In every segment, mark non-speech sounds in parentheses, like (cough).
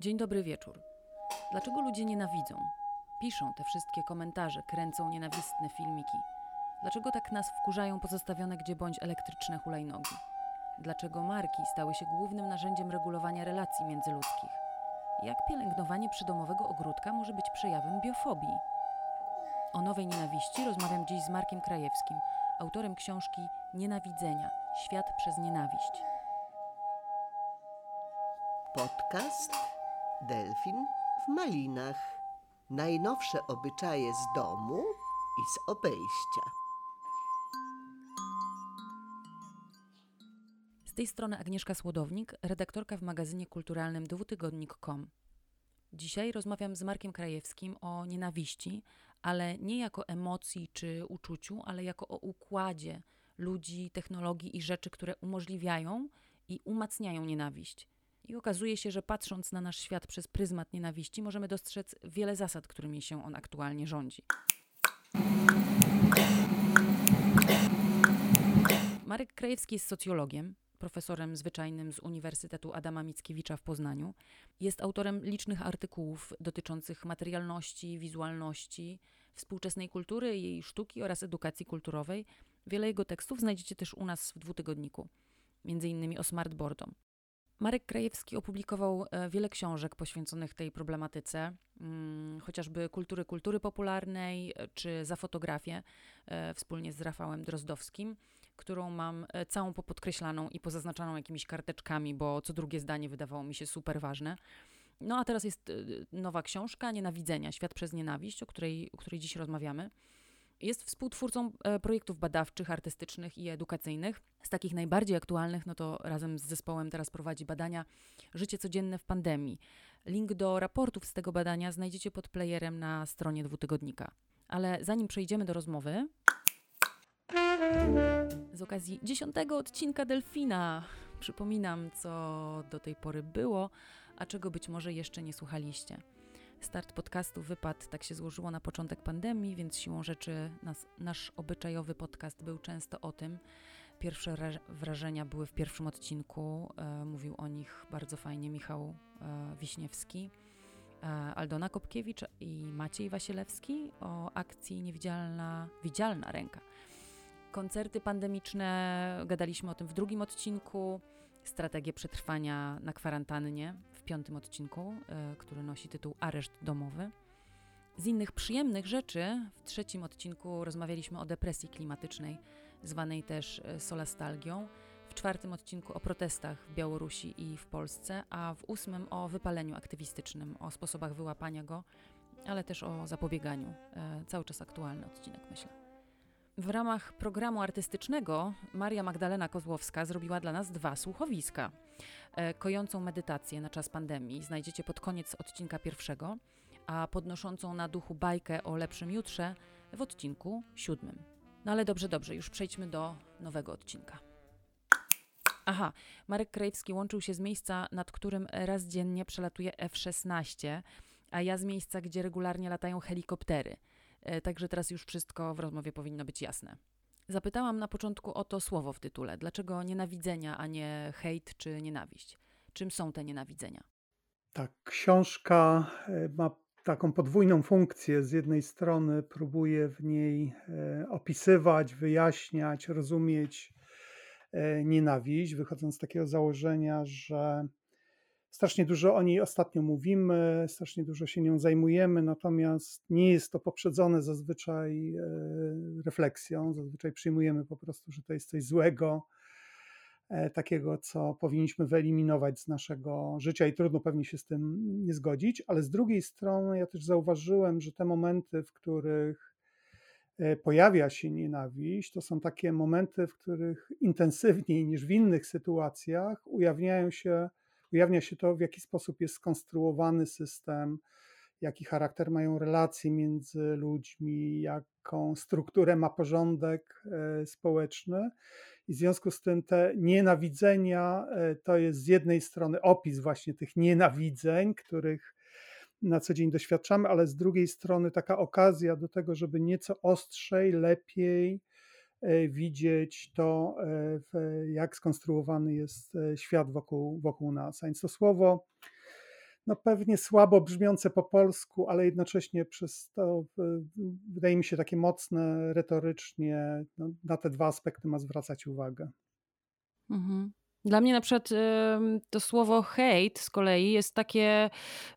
Dzień dobry wieczór. Dlaczego ludzie nienawidzą? Piszą te wszystkie komentarze, kręcą nienawistne filmiki. Dlaczego tak nas wkurzają pozostawione gdzie bądź elektryczne hulajnogi? Dlaczego marki stały się głównym narzędziem regulowania relacji międzyludzkich? Jak pielęgnowanie przydomowego ogródka może być przejawem biofobii? O nowej nienawiści rozmawiam dziś z Markiem Krajewskim, autorem książki Nienawidzenia Świat przez nienawiść. Podcast Delfin w Malinach. Najnowsze obyczaje z domu i z obejścia. Z tej strony Agnieszka Słodownik, redaktorka w magazynie kulturalnym dwutygodnik.com. Dzisiaj rozmawiam z Markiem Krajewskim o nienawiści, ale nie jako emocji czy uczuciu, ale jako o układzie ludzi, technologii i rzeczy, które umożliwiają i umacniają nienawiść. I okazuje się, że patrząc na nasz świat przez pryzmat nienawiści, możemy dostrzec wiele zasad, którymi się on aktualnie rządzi. Marek Krajewski jest socjologiem, profesorem zwyczajnym z Uniwersytetu Adama Mickiewicza w Poznaniu. Jest autorem licznych artykułów dotyczących materialności, wizualności, współczesnej kultury, jej sztuki oraz edukacji kulturowej. Wiele jego tekstów znajdziecie też u nas w dwutygodniku, między innymi o smartboardom. Marek Krajewski opublikował e, wiele książek poświęconych tej problematyce, mm, chociażby kultury kultury popularnej e, czy za fotografię e, wspólnie z Rafałem Drozdowskim, którą mam całą popodkreślaną i pozaznaczaną jakimiś karteczkami, bo co drugie zdanie wydawało mi się super ważne. No a teraz jest nowa książka Nienawidzenia, Świat przez nienawiść, o której, o której dziś rozmawiamy. Jest współtwórcą e, projektów badawczych, artystycznych i edukacyjnych. Z takich najbardziej aktualnych, no to razem z zespołem teraz prowadzi badania Życie codzienne w pandemii. Link do raportów z tego badania znajdziecie pod playerem na stronie dwutygodnika. Ale zanim przejdziemy do rozmowy, z okazji dziesiątego odcinka Delfina przypominam, co do tej pory było, a czego być może jeszcze nie słuchaliście. Start podcastu wypadł, tak się złożyło na początek pandemii, więc siłą rzeczy nas, nasz obyczajowy podcast był często o tym. Pierwsze wrażenia były w pierwszym odcinku. E, mówił o nich bardzo fajnie Michał e, Wiśniewski, e, Aldona Kopkiewicz i Maciej Wasielewski o akcji Niewidzialna Widzialna Ręka. Koncerty pandemiczne, gadaliśmy o tym w drugim odcinku strategię przetrwania na kwarantannie piątym odcinku, y, który nosi tytuł Areszt domowy. Z innych przyjemnych rzeczy w trzecim odcinku rozmawialiśmy o depresji klimatycznej, zwanej też e, solastalgią. W czwartym odcinku o protestach w Białorusi i w Polsce, a w ósmym o wypaleniu aktywistycznym, o sposobach wyłapania go, ale też o zapobieganiu. E, cały czas aktualny odcinek, myślę. W ramach programu artystycznego Maria Magdalena Kozłowska zrobiła dla nas dwa słuchowiska. E, kojącą medytację na czas pandemii znajdziecie pod koniec odcinka pierwszego, a podnoszącą na duchu bajkę o lepszym jutrze w odcinku siódmym. No ale dobrze, dobrze, już przejdźmy do nowego odcinka. Aha, Marek Krajewski łączył się z miejsca, nad którym raz dziennie przelatuje F-16, a ja z miejsca, gdzie regularnie latają helikoptery – E, także teraz już wszystko w rozmowie powinno być jasne. Zapytałam na początku o to słowo w tytule. Dlaczego nienawidzenia, a nie hejt czy nienawiść? Czym są te nienawidzenia? Ta książka e, ma taką podwójną funkcję. Z jednej strony próbuje w niej e, opisywać, wyjaśniać, rozumieć nienawiść, wychodząc z takiego założenia, że Strasznie dużo o niej ostatnio mówimy, strasznie dużo się nią zajmujemy, natomiast nie jest to poprzedzone zazwyczaj e, refleksją. Zazwyczaj przyjmujemy po prostu, że to jest coś złego, e, takiego, co powinniśmy wyeliminować z naszego życia i trudno pewnie się z tym nie zgodzić, ale z drugiej strony ja też zauważyłem, że te momenty, w których e, pojawia się nienawiść, to są takie momenty, w których intensywniej niż w innych sytuacjach ujawniają się ujawnia się to, w jaki sposób jest skonstruowany system, jaki charakter mają relacje między ludźmi, jaką strukturę ma porządek e, społeczny. I w związku z tym te nienawidzenia e, to jest z jednej strony opis właśnie tych nienawidzeń, których na co dzień doświadczamy, ale z drugiej strony taka okazja do tego, żeby nieco ostrzej, lepiej widzieć to, e, jak skonstruowany jest e, świat wokół, wokół nas. A więc to słowo no pewnie słabo brzmiące po polsku, ale jednocześnie przez to wydaje mi się takie mocne retorycznie. No, na te dwa aspekty ma zwracać uwagę. Mhm. Dla mnie na przykład to słowo hate z kolei jest takie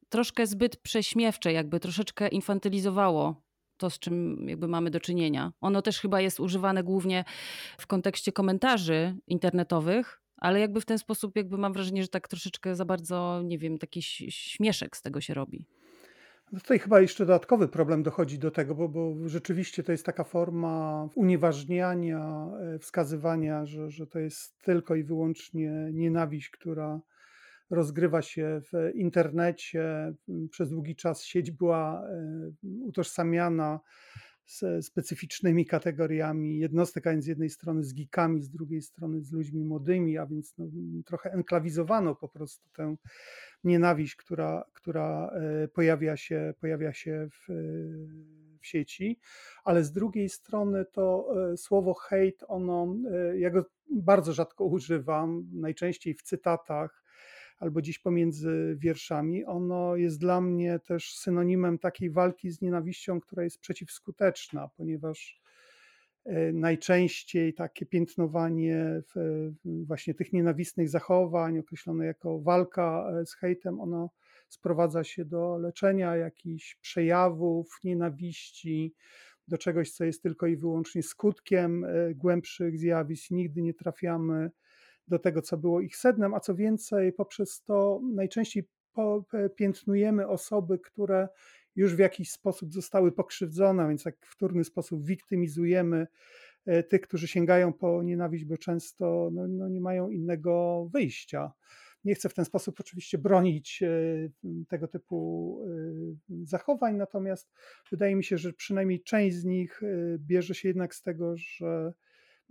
troszkę zbyt prześmiewcze, jakby troszeczkę infantylizowało to, z czym jakby mamy do czynienia. Ono też chyba jest używane głównie w kontekście komentarzy internetowych, ale jakby w ten sposób jakby mam wrażenie, że tak troszeczkę za bardzo, nie wiem, taki śmieszek z tego się robi. No tutaj chyba jeszcze dodatkowy problem dochodzi do tego, bo, bo rzeczywiście to jest taka forma unieważniania, e, wskazywania, że, że to jest tylko i wyłącznie nienawiść, która rozgrywa się w internecie. Przez długi czas sieć była e, utożsamiana z specyficznymi kategoriami jednostek, a więc z jednej strony z geekami, z drugiej strony z ludźmi młodymi, a więc no, trochę enklawizowano po prostu tę nienawiść, która, która e, pojawia się, pojawia się w, w sieci, ale z drugiej strony to e, słowo hate, ono, ja go bardzo rzadko używam, najczęściej w cytatach, albo dziś pomiędzy wierszami, ono jest dla mnie też synonimem takiej walki z nienawiścią, która jest przeciwskuteczna, ponieważ e, najczęściej takie piętnowanie właśnie tych nienawistnych zachowań, określone jako walka e, z hejtem, ono sprowadza się do leczenia jakichś przejawów nienawiści, do czegoś, co jest tylko i wyłącznie skutkiem e, głębszych zjawisk. Nigdy nie trafiamy do tego, co było ich sednem, a co więcej, poprzez to najczęściej piętnujemy osoby, które już w jakiś sposób zostały pokrzywdzone, więc jak w wtórny sposób wiktymizujemy e, tych, którzy sięgają po nienawiść, bo często no, no nie mają innego wyjścia. Nie chcę w ten sposób oczywiście bronić e, tego typu e, zachowań, natomiast wydaje mi się, że przynajmniej część z nich bierze się jednak z tego, że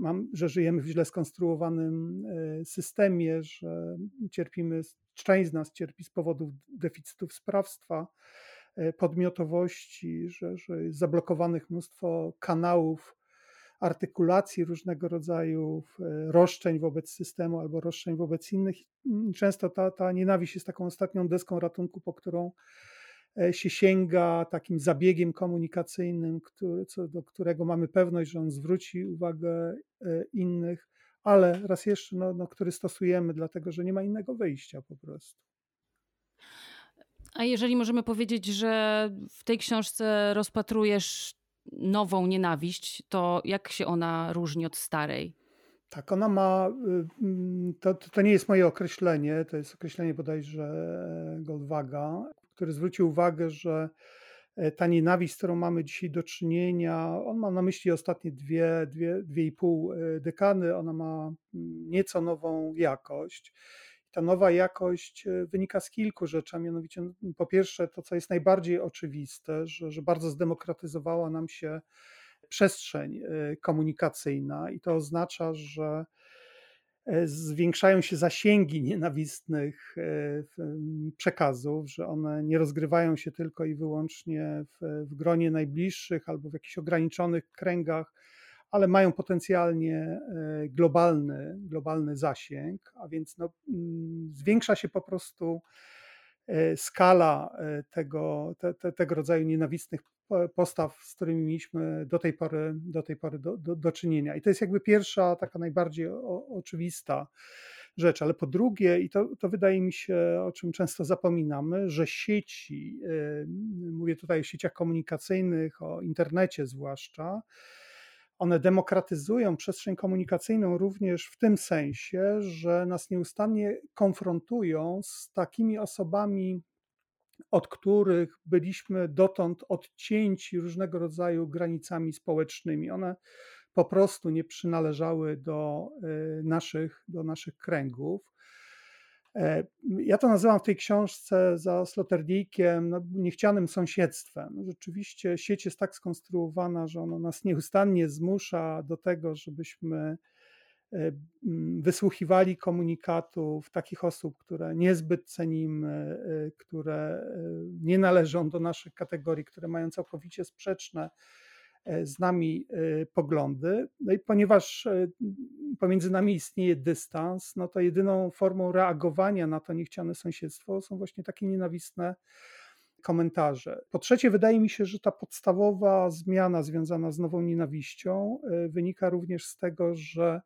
mam, że żyjemy w źle skonstruowanym e, systemie, że cierpimy, część z nas cierpi z powodów deficytów sprawstwa, e, podmiotowości, że, że jest zablokowanych mnóstwo kanałów artykulacji różnego rodzaju e, roszczeń wobec systemu albo roszczeń wobec innych. Często ta, ta nienawiść jest taką ostatnią deską ratunku, po którą się sięga takim zabiegiem komunikacyjnym, który, co do którego mamy pewność, że on zwróci uwagę e, innych, ale raz jeszcze, no, no, który stosujemy, dlatego że nie ma innego wyjścia po prostu. A jeżeli możemy powiedzieć, że w tej książce rozpatrujesz nową nienawiść, to jak się ona różni od starej? Tak, ona ma, y, mm, to, to nie jest moje określenie, to jest określenie bodajże Goldwaga, który zwrócił uwagę, że e, ta nienawiść, z którą mamy dzisiaj do czynienia, on ma na myśli ostatnie dwie, dwie, dwie i pół e, dekady, ona ma mm, nieco nową jakość. Ta nowa jakość e, wynika z kilku rzeczy, a mianowicie po pierwsze to, co jest najbardziej oczywiste, że, że bardzo zdemokratyzowała nam się przestrzeń komunikacyjna i to oznacza, że zwiększają się zasięgi nienawistnych e, przekazów, że one nie rozgrywają się tylko i wyłącznie w, w gronie najbliższych albo w jakichś ograniczonych kręgach, ale mają potencjalnie e, globalny, globalny zasięg, a więc no, zwiększa się po prostu skala tego, te, te, tego rodzaju nienawistnych postaw, z którymi mieliśmy do tej pory do, tej pory do, do, do czynienia. I to jest jakby pierwsza, taka najbardziej o, oczywista rzecz, ale po drugie, i to, to wydaje mi się, o czym często zapominamy, że sieci, mówię tutaj o sieciach komunikacyjnych, o internecie zwłaszcza, one demokratyzują przestrzeń komunikacyjną również w tym sensie, że nas nieustannie konfrontują z takimi osobami, od których byliśmy dotąd odcięci różnego rodzaju granicami społecznymi. One po prostu nie przynależały do y, naszych, do naszych kręgów. E, ja to nazywam w tej książce za Sloterdijkiem no, niechcianym sąsiedztwem. Rzeczywiście sieć jest tak skonstruowana, że ona nas nieustannie zmusza do tego, żebyśmy E, wysłuchiwali komunikatów takich osób, które niezbyt cenimy, e, które nie należą do naszych kategorii, które mają całkowicie sprzeczne z nami poglądy. No i ponieważ pomiędzy nami istnieje dystans, no to jedyną formą reagowania na to niechciane sąsiedztwo są właśnie takie nienawistne komentarze. Po trzecie, wydaje mi się, że ta podstawowa zmiana związana z nową nienawiścią wynika również z tego, że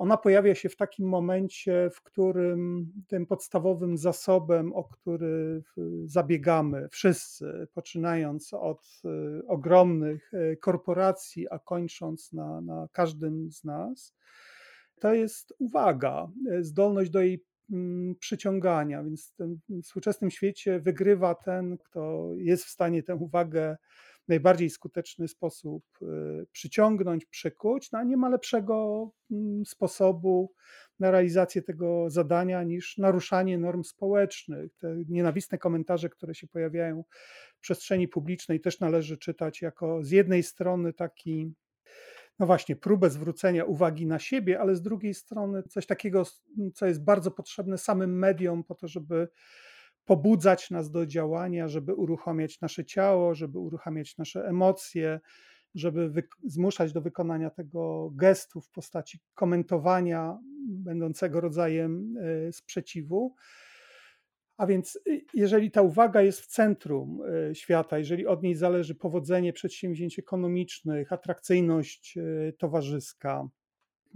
ona pojawia się w takim momencie, w którym tym podstawowym zasobem, o który zabiegamy wszyscy, poczynając od y, ogromnych y, korporacji, a kończąc na, na każdym z nas, to jest uwaga, y, zdolność do jej mm, przyciągania. Więc w współczesnym świecie wygrywa ten, kto jest w stanie tę uwagę najbardziej skuteczny sposób y, przyciągnąć, przykuć, no a nie ma lepszego mm, sposobu na realizację tego zadania niż naruszanie norm społecznych. Te nienawistne komentarze, które się pojawiają w przestrzeni publicznej, też należy czytać jako z jednej strony taki no właśnie, próbę zwrócenia uwagi na siebie, ale z drugiej strony coś takiego, co jest bardzo potrzebne samym mediom, po to, żeby pobudzać nas do działania, żeby uruchamiać nasze ciało, żeby uruchamiać nasze emocje, żeby zmuszać do wykonania tego gestu w postaci komentowania będącego rodzajem e, sprzeciwu. A więc, y, jeżeli ta uwaga jest w centrum e, świata, jeżeli od niej zależy powodzenie przedsięwzięć ekonomicznych, atrakcyjność e, towarzyska,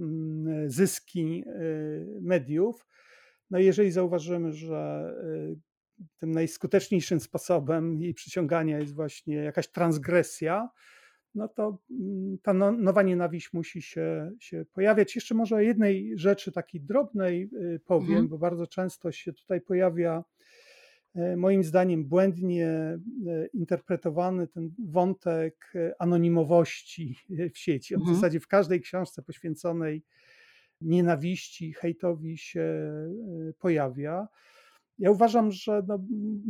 mm, zyski mediów, no jeżeli zauważymy, że tym najskuteczniejszym sposobem jej przyciągania jest właśnie jakaś transgresja, no to mm, ta no, nowa nienawiść musi się, się pojawiać. Jeszcze może o jednej rzeczy takiej drobnej y, powiem, mhm. bo bardzo często się tutaj pojawia e, moim zdaniem błędnie e, interpretowany ten wątek e, anonimowości w sieci. On mhm. w zasadzie w każdej książce poświęconej nienawiści, hejtowi się pojawia. Ja uważam, że no,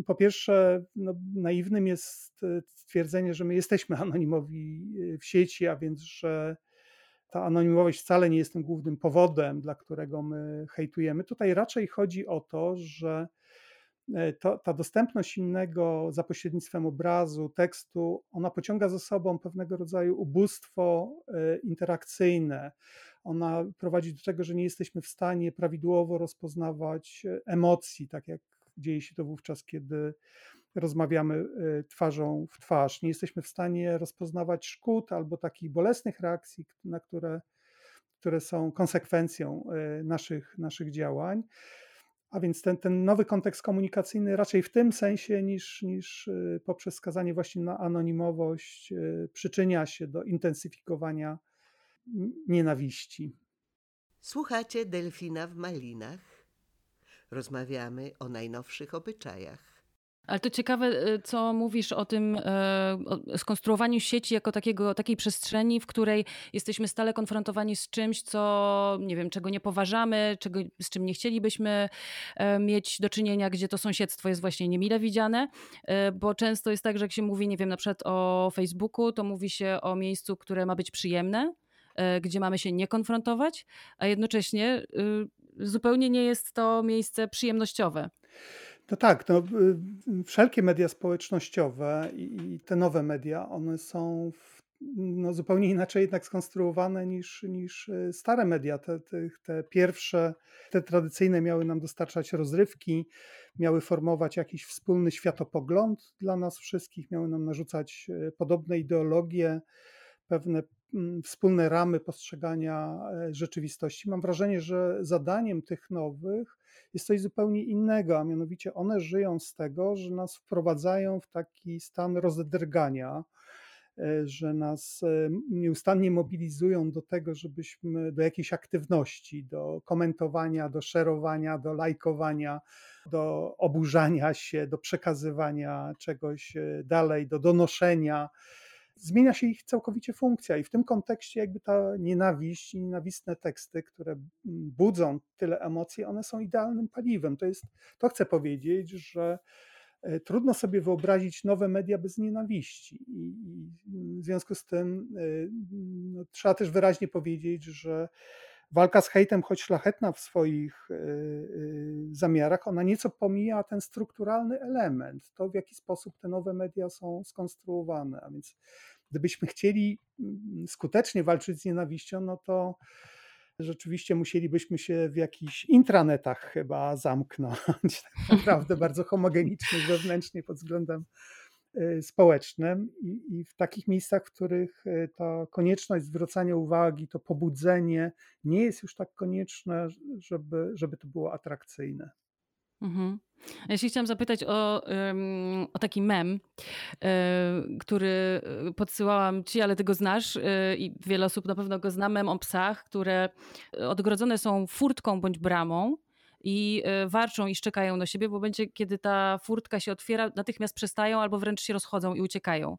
po pierwsze no, naiwnym jest e, stwierdzenie, że my jesteśmy (laughs) anonimowi e, w sieci, a więc, że ta anonimowość wcale nie jest tym głównym powodem, dla którego my hejtujemy. Tutaj raczej chodzi o to, że to, ta dostępność innego za pośrednictwem obrazu, tekstu, ona pociąga za sobą pewnego rodzaju ubóstwo interakcyjne ona prowadzi do tego, że nie jesteśmy w stanie prawidłowo rozpoznawać e, emocji, tak jak dzieje się to wówczas, kiedy rozmawiamy e, twarzą w twarz. Nie jesteśmy w stanie rozpoznawać szkód albo takich bolesnych reakcji, na które, które są konsekwencją e, naszych, naszych działań. A więc ten, ten nowy kontekst komunikacyjny raczej w tym sensie niż, niż poprzez skazanie właśnie na anonimowość przyczynia się do intensyfikowania nienawiści. Słuchacie Delfina w Malinach. Rozmawiamy o najnowszych obyczajach. Ale to ciekawe, y, co mówisz o tym e, o skonstruowaniu sieci jako takiego, takiej przestrzeni, w której jesteśmy stale konfrontowani z czymś, co nie wiem, czego nie poważamy, czego, z czym nie chcielibyśmy e, mieć do czynienia, gdzie to sąsiedztwo jest właśnie niemile widziane, e, bo często jest tak, że jak się mówi, nie wiem, na przykład o Facebooku, to mówi się o miejscu, które ma być przyjemne, E, gdzie mamy się nie konfrontować, a jednocześnie y, zupełnie nie jest to miejsce przyjemnościowe. No tak, no, wszelkie media społecznościowe i te nowe media, one są w, no, zupełnie inaczej jednak skonstruowane niż, niż y, stare media. Te, te, te pierwsze, te tradycyjne miały nam dostarczać rozrywki, miały formować jakiś wspólny światopogląd dla nas wszystkich, miały nam narzucać podobne ideologie, pewne Mm, wspólne ramy postrzegania e, rzeczywistości. Mam wrażenie, że zadaniem tych nowych jest coś zupełnie innego, a mianowicie one żyją z tego, że nas wprowadzają w taki stan rozdrgania, e, że nas e, nieustannie mobilizują do tego, żebyśmy do jakiejś aktywności, do komentowania, do szerowania, do lajkowania, do oburzania się, do przekazywania czegoś dalej, do donoszenia zmienia się ich całkowicie funkcja i w tym kontekście jakby ta nienawiść i nienawistne teksty, które budzą tyle emocji, one są idealnym paliwem. To jest, to chcę powiedzieć, że e, trudno sobie wyobrazić nowe media bez nienawiści i, w związku z tym e, no, trzeba też wyraźnie powiedzieć, że walka z hejtem, choć szlachetna w swoich e, zamiarach, ona nieco pomija ten strukturalny element, to w jaki sposób te nowe media są skonstruowane, a więc gdybyśmy chcieli mm, skutecznie walczyć z nienawiścią, no to rzeczywiście musielibyśmy się w jakichś intranetach chyba zamknąć, (laughs) tak naprawdę bardzo homogenicznych wewnętrznie pod względem społecznym i, i, w takich miejscach, w których y, ta konieczność zwracania uwagi, to pobudzenie nie jest już tak konieczne, żeby, żeby to było atrakcyjne. Mhm. Się chciałam zapytać o, o taki mem, e, który e, podsyłałam ci, ale ty go znasz e, i wiele osób na pewno go zna, mem o psach, które odgrodzone są furtką bądź bramą i warczą i szczekają na siebie, bo będzie, kiedy ta furtka się otwiera, natychmiast przestają albo wręcz się rozchodzą i uciekają.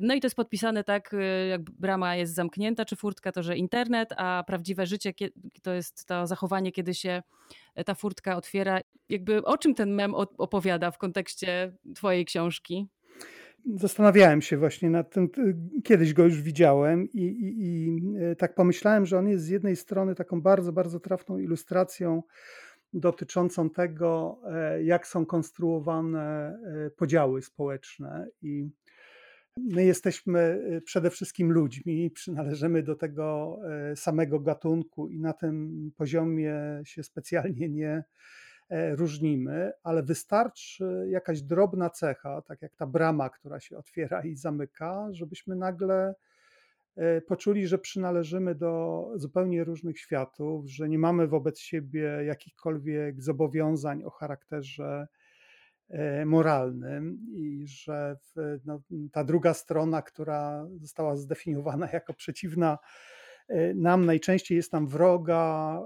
No i to jest podpisane tak, jak brama jest zamknięta, czy furtka to, że internet, a prawdziwe życie to jest to zachowanie, kiedy się ta furtka otwiera. Jakby o czym ten mem opowiada w kontekście twojej książki? Zastanawiałem się właśnie nad tym, kiedyś go już widziałem i, i, i e, tak pomyślałem, że on jest z jednej strony taką bardzo, bardzo trafną ilustracją dotyczącą tego, e, jak są konstruowane e, podziały społeczne. I My jesteśmy przede wszystkim ludźmi, przynależymy do tego samego gatunku i na tym poziomie się specjalnie nie różnimy, ale wystarczy jakaś drobna cecha, tak jak ta brama, która się otwiera i zamyka, żebyśmy nagle poczuli, że przynależymy do zupełnie różnych światów, że nie mamy wobec siebie jakichkolwiek zobowiązań o charakterze E, moralnym i że w, no, ta druga strona, która została zdefiniowana jako przeciwna e, nam, najczęściej jest nam wroga,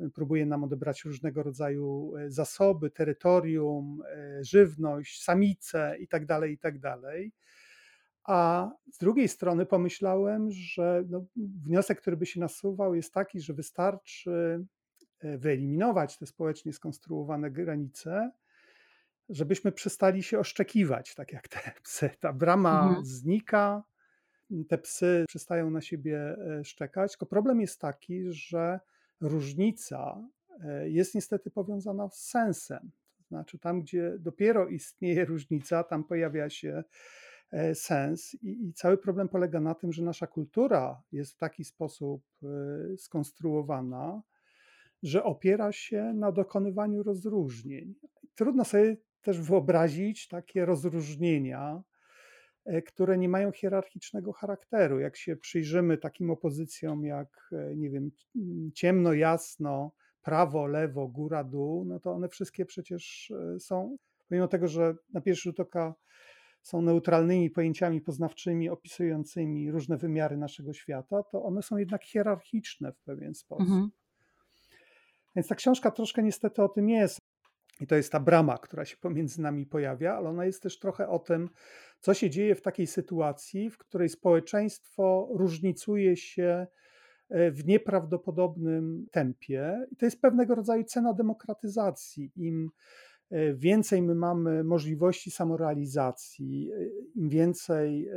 e, próbuje nam odebrać różnego rodzaju zasoby, terytorium, żywność, samice itd., tak itd. A z drugiej strony pomyślałem, że no, wniosek, który by się nasuwał, jest taki, że wystarczy wyeliminować te społecznie skonstruowane granice, żebyśmy przestali się oszczekiwać, tak jak te (laughs) psy. Ta brama mhm. znika, te psy przestają na siebie e, szczekać. Tylko problem jest taki, że różnica e, jest niestety powiązana z sensem. To znaczy, tam, gdzie dopiero istnieje (laughs) różnica, tam pojawia się e, sens, i, i cały problem polega na tym, że nasza kultura jest w taki sposób skonstruowana, że opiera się na dokonywaniu rozróżnień. Trudno sobie też wyobrazić takie rozróżnienia, e, które nie mają hierarchicznego charakteru. Jak się przyjrzymy takim opozycjom jak, e, nie wiem, ciemno, jasno, prawo, lewo, góra, dół, no to one wszystkie przecież e, są, pomimo tego, że na pierwszy rzut oka są neutralnymi pojęciami poznawczymi opisującymi różne wymiary naszego świata, to one są jednak hierarchiczne w pewien sposób. Mhm. Więc ta książka troszkę niestety o tym jest. I to jest ta brama, która się pomiędzy nami pojawia, ale ona jest też trochę o tym, co się dzieje w takiej sytuacji, w której społeczeństwo różnicuje się e, w nieprawdopodobnym tempie. I to jest pewnego rodzaju cena demokratyzacji. Im więcej my mamy możliwości samorealizacji, e, im więcej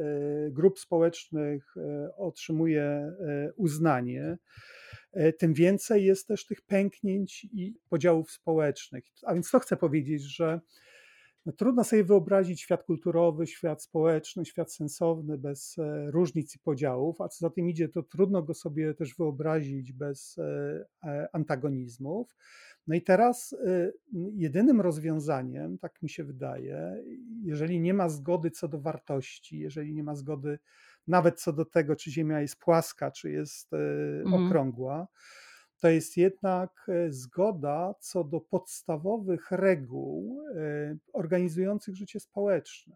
grup społecznych otrzymuje uznanie, E, tym więcej jest też tych pęknięć i podziałów społecznych. A więc to chcę powiedzieć, że trudno sobie wyobrazić świat kulturowy, świat społeczny, świat sensowny bez e, różnic i podziałów, a co za tym idzie, to trudno go sobie też wyobrazić bez e, antagonizmów. No i teraz jedynym rozwiązaniem, tak mi się wydaje, jeżeli nie ma zgody co do wartości, jeżeli nie ma zgody nawet co do tego, czy Ziemia jest płaska, czy jest e, mhm. To jest jednak e, zgoda co do podstawowych reguł e, organizujących życie społeczne.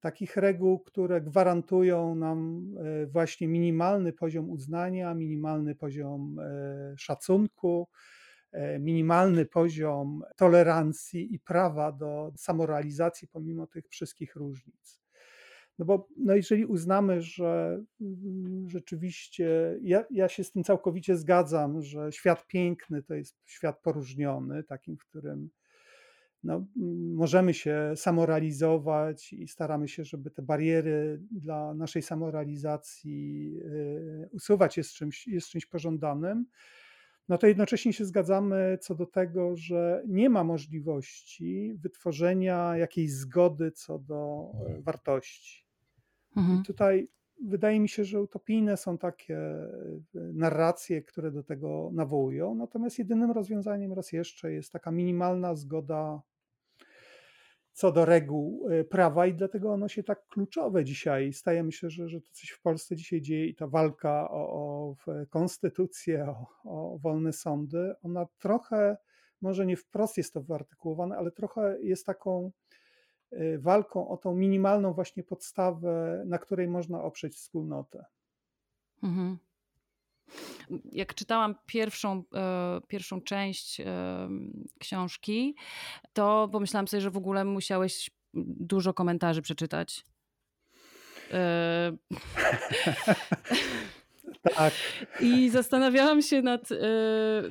Takich reguł, które gwarantują nam właśnie minimalny poziom uznania, minimalny poziom szacunku, minimalny poziom tolerancji i prawa do samorealizacji pomimo tych wszystkich różnic. No bo no jeżeli uznamy, że mm, rzeczywiście, ja, ja się z tym całkowicie zgadzam, że świat piękny to jest świat poróżniony, takim, w którym no, możemy się samorealizować i staramy się, żeby te bariery dla naszej samorealizacji y, usuwać jest czymś, jest czymś pożądanym, no to jednocześnie się zgadzamy co do tego, że nie ma możliwości wytworzenia jakiejś zgody co do wartości. Mhm. Tutaj wydaje mi się, że utopijne są takie e, narracje, które do tego nawołują. Natomiast jedynym rozwiązaniem raz jeszcze jest taka minimalna zgoda co do reguł e, prawa i dlatego ono się tak kluczowe dzisiaj staje. Myślę, że, że to coś w Polsce dzisiaj dzieje i ta walka o, o konstytucję, o, o wolne sądy, ona trochę, może nie wprost jest to wyartykułowane, ale trochę jest taką walką o tą minimalną właśnie podstawę, na której można oprzeć wspólnotę. Mhm. Jak czytałam pierwszą, e, pierwszą część e, książki, to pomyślałam sobie, że w ogóle musiałeś dużo komentarzy przeczytać. E, (laughs) (laughs) tak. I zastanawiałam się nad,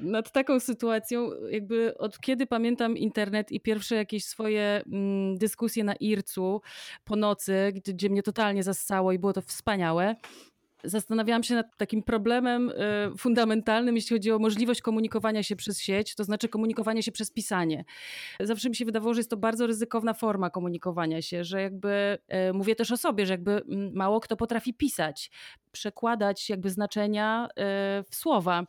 nad taką sytuacją, jakby od kiedy pamiętam internet i pierwsze jakieś swoje mm, dyskusje na IRCU po nocy, gdzie mnie totalnie zassało i było to wspaniałe zastanawiałam się nad takim problemem y, fundamentalnym, jeśli chodzi o możliwość komunikowania się przez sieć, to znaczy komunikowania się przez pisanie. Zawsze mi się wydawało, że jest to bardzo ryzykowna forma komunikowania się, że jakby y, mówię też o sobie, że jakby mm, mało kto potrafi pisać, przekładać jakby znaczenia y, w słowa,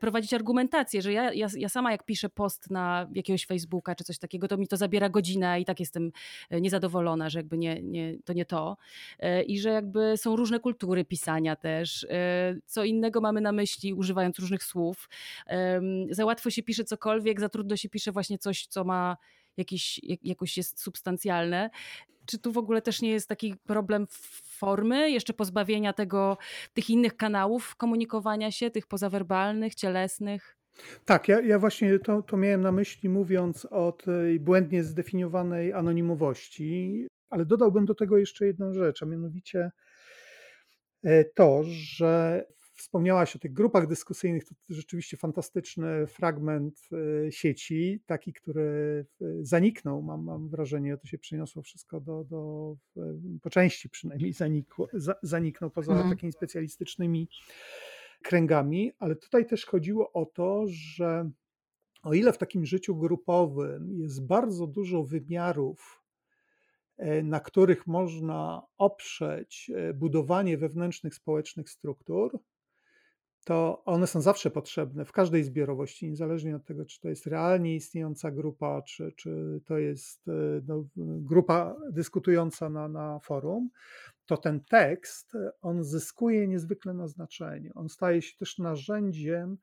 prowadzić argumentację, że ja, ja, ja sama jak piszę post na jakiegoś Facebooka czy coś takiego, to mi to zabiera godzinę i tak jestem niezadowolona, że jakby nie, nie, to nie to i że jakby są różne kultury pisania, też. E, co innego mamy na myśli, używając różnych słów. Za łatwo się pisze cokolwiek, za trudno się pisze właśnie coś, co ma jakiś, jakoś jest substancjalne. Czy tu w ogóle też nie jest taki problem formy, jeszcze pozbawienia tego, tych innych kanałów komunikowania się, tych pozawerbalnych, cielesnych? Tak, ja, ja właśnie to, to miałem na myśli, mówiąc o tej błędnie zdefiniowanej anonimowości, ale dodałbym do tego jeszcze jedną rzecz, a mianowicie to, że wspomniałaś o tych grupach dyskusyjnych, to rzeczywiście fantastyczny fragment e, sieci, taki, który zaniknął, mam, mam wrażenie, to się przeniosło wszystko do, do po części przynajmniej zanikło, zaniknął poza mhm. takimi specjalistycznymi kręgami, ale tutaj też chodziło o to, że o ile w takim życiu grupowym jest bardzo dużo wymiarów, E, na których można oprzeć e, budowanie wewnętrznych społecznych struktur, to one są zawsze potrzebne w każdej zbiorowości, niezależnie od tego, czy to jest realnie istniejąca grupa, czy, czy to jest e, no, grupa dyskutująca na, na forum, to ten tekst, on zyskuje niezwykle na znaczeniu. On staje się też narzędziem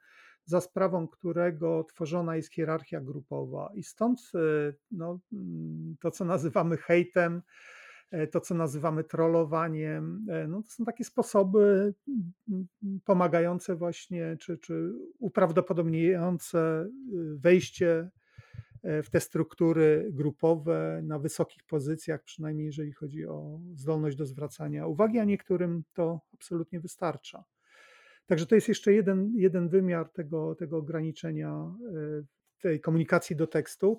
za sprawą którego tworzona jest hierarchia grupowa. I stąd e, no, mm, to, co nazywamy hejtem, e, to, co nazywamy trollowaniem, e, no, to są takie sposoby mm, pomagające właśnie, czy, czy uprawdopodobniające wejście w te struktury grupowe na wysokich pozycjach, przynajmniej jeżeli chodzi o zdolność do zwracania uwagi, a niektórym to absolutnie wystarcza. Także to jest jeszcze jeden, jeden wymiar tego, tego ograniczenia e, tej komunikacji do tekstu.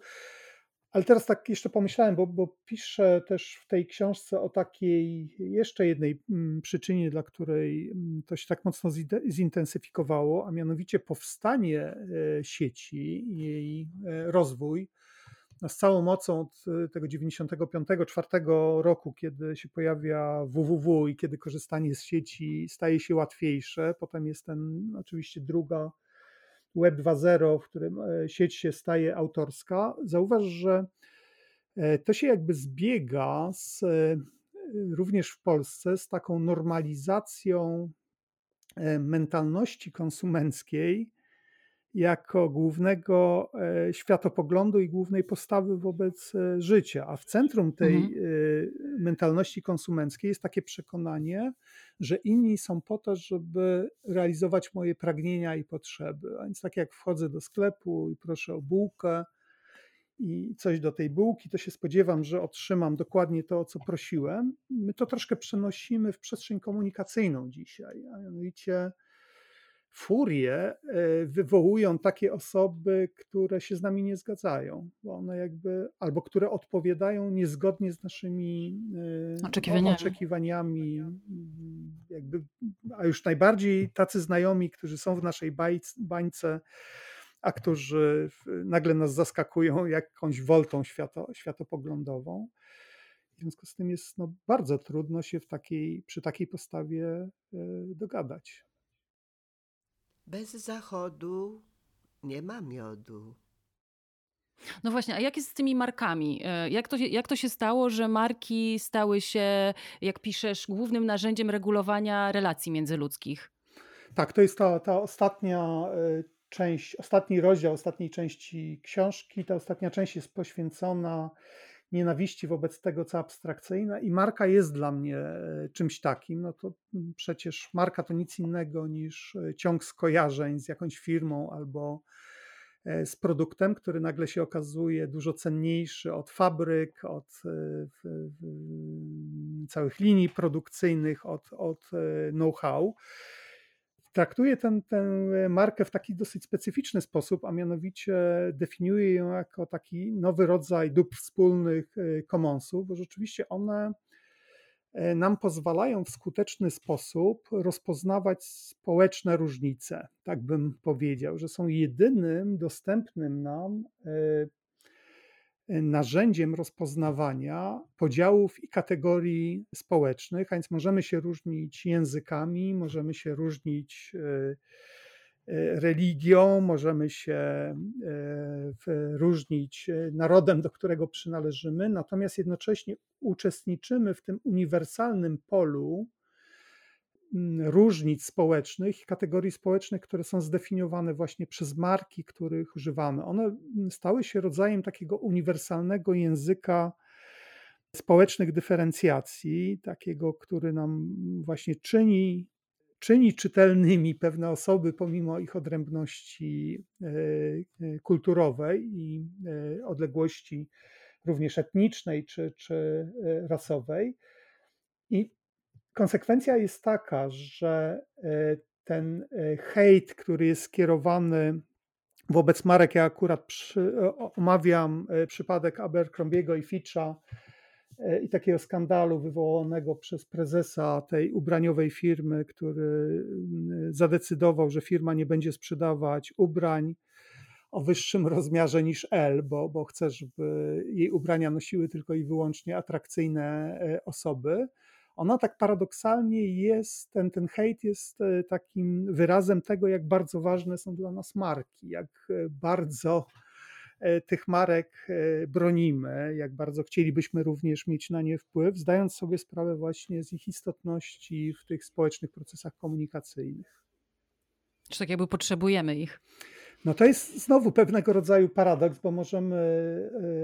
Ale teraz tak jeszcze pomyślałem, bo, bo piszę też w tej książce o takiej jeszcze jednej mm, przyczynie, dla której mm, to się tak mocno zintensyfikowało, a mianowicie powstanie e, sieci, jej e, rozwój z całą mocą od y, tego 95-4 roku, kiedy się pojawia www i kiedy korzystanie z sieci staje się łatwiejsze. Potem jest ten oczywiście druga Web 2.0, w którym e, sieć się staje autorska. Zauważ, że e, to się jakby zbiega z, e, również w Polsce z taką normalizacją mentalności konsumenckiej, jako głównego e, światopoglądu i głównej postawy wobec e, życia. A w centrum tej mhm. E, mentalności konsumenckiej jest takie przekonanie, że inni są po to, żeby realizować moje pragnienia i potrzeby. A więc tak jak wchodzę do sklepu i proszę o bułkę i coś do tej bułki, to się spodziewam, że otrzymam dokładnie to, o co prosiłem. My to troszkę przenosimy w przestrzeń komunikacyjną dzisiaj, a mianowicie furię e, wywołują takie osoby, które się z nami nie zgadzają, bo one jakby, albo które odpowiadają niezgodnie z naszymi e, oczekiwaniami. oczekiwaniami jakby, a już najbardziej tacy znajomi, którzy są w naszej bańce, a którzy nagle nas zaskakują jakąś woltą świato, światopoglądową. W związku z tym jest no, bardzo trudno się w takiej, przy takiej postawie e, dogadać. Bez zachodu nie ma miodu. No właśnie, a jak jest z tymi markami? E, jak to, jak to się stało, że marki stały się, jak piszesz, głównym narzędziem regulowania relacji międzyludzkich? Tak, to jest ta, ta ostatnia e, część, ostatni rozdział ostatniej części książki. Ta ostatnia część jest poświęcona nienawiści wobec tego, co abstrakcyjne, i marka jest dla mnie e, czymś takim. No to przecież marka to nic innego niż ciąg skojarzeń z jakąś firmą albo E, z produktem, który nagle się okazuje dużo cenniejszy od fabryk, od e, całych linii produkcyjnych, od, od e, know-how. Traktuje tę markę w taki dosyć specyficzny sposób, a mianowicie definiuje ją jako taki nowy rodzaj dóbr wspólnych commonsów, bo rzeczywiście one E, nam pozwalają w skuteczny sposób rozpoznawać społeczne różnice, tak bym powiedział, że są jedynym dostępnym nam e, e, narzędziem rozpoznawania podziałów i kategorii społecznych, a więc możemy się różnić językami, możemy się różnić E, religią, możemy się e, różnić e, narodem, do którego przynależymy, natomiast jednocześnie uczestniczymy w tym uniwersalnym polu różnic społecznych kategorii społecznych, które są zdefiniowane właśnie przez marki, których używamy. One mm, stały się rodzajem takiego uniwersalnego języka społecznych dyferencjacji, takiego, który nam właśnie czyni czyni czytelnymi pewne osoby pomimo ich odrębności e, e, kulturowej i e, odległości również etnicznej czy, czy rasowej. I konsekwencja jest taka, że ten hejt, który jest skierowany wobec marek, ja akurat przy, omawiam przypadek Abercrombiego i Fitcha, E, i takiego skandalu wywołanego przez prezesa tej ubraniowej firmy, który zadecydował, że firma nie będzie sprzedawać ubrań o wyższym rozmiarze niż L, bo, bo chce, żeby jej ubrania nosiły tylko i wyłącznie atrakcyjne e, osoby. Ona tak paradoksalnie jest, ten, ten hejt jest e, takim wyrazem tego, jak bardzo ważne są dla nas marki, jak bardzo E, tych marek e, bronimy, jak bardzo chcielibyśmy również mieć na nie wpływ, zdając sobie sprawę właśnie z ich istotności w tych społecznych procesach komunikacyjnych. Czy tak jakby potrzebujemy ich? No to jest znowu pewnego rodzaju paradoks, bo możemy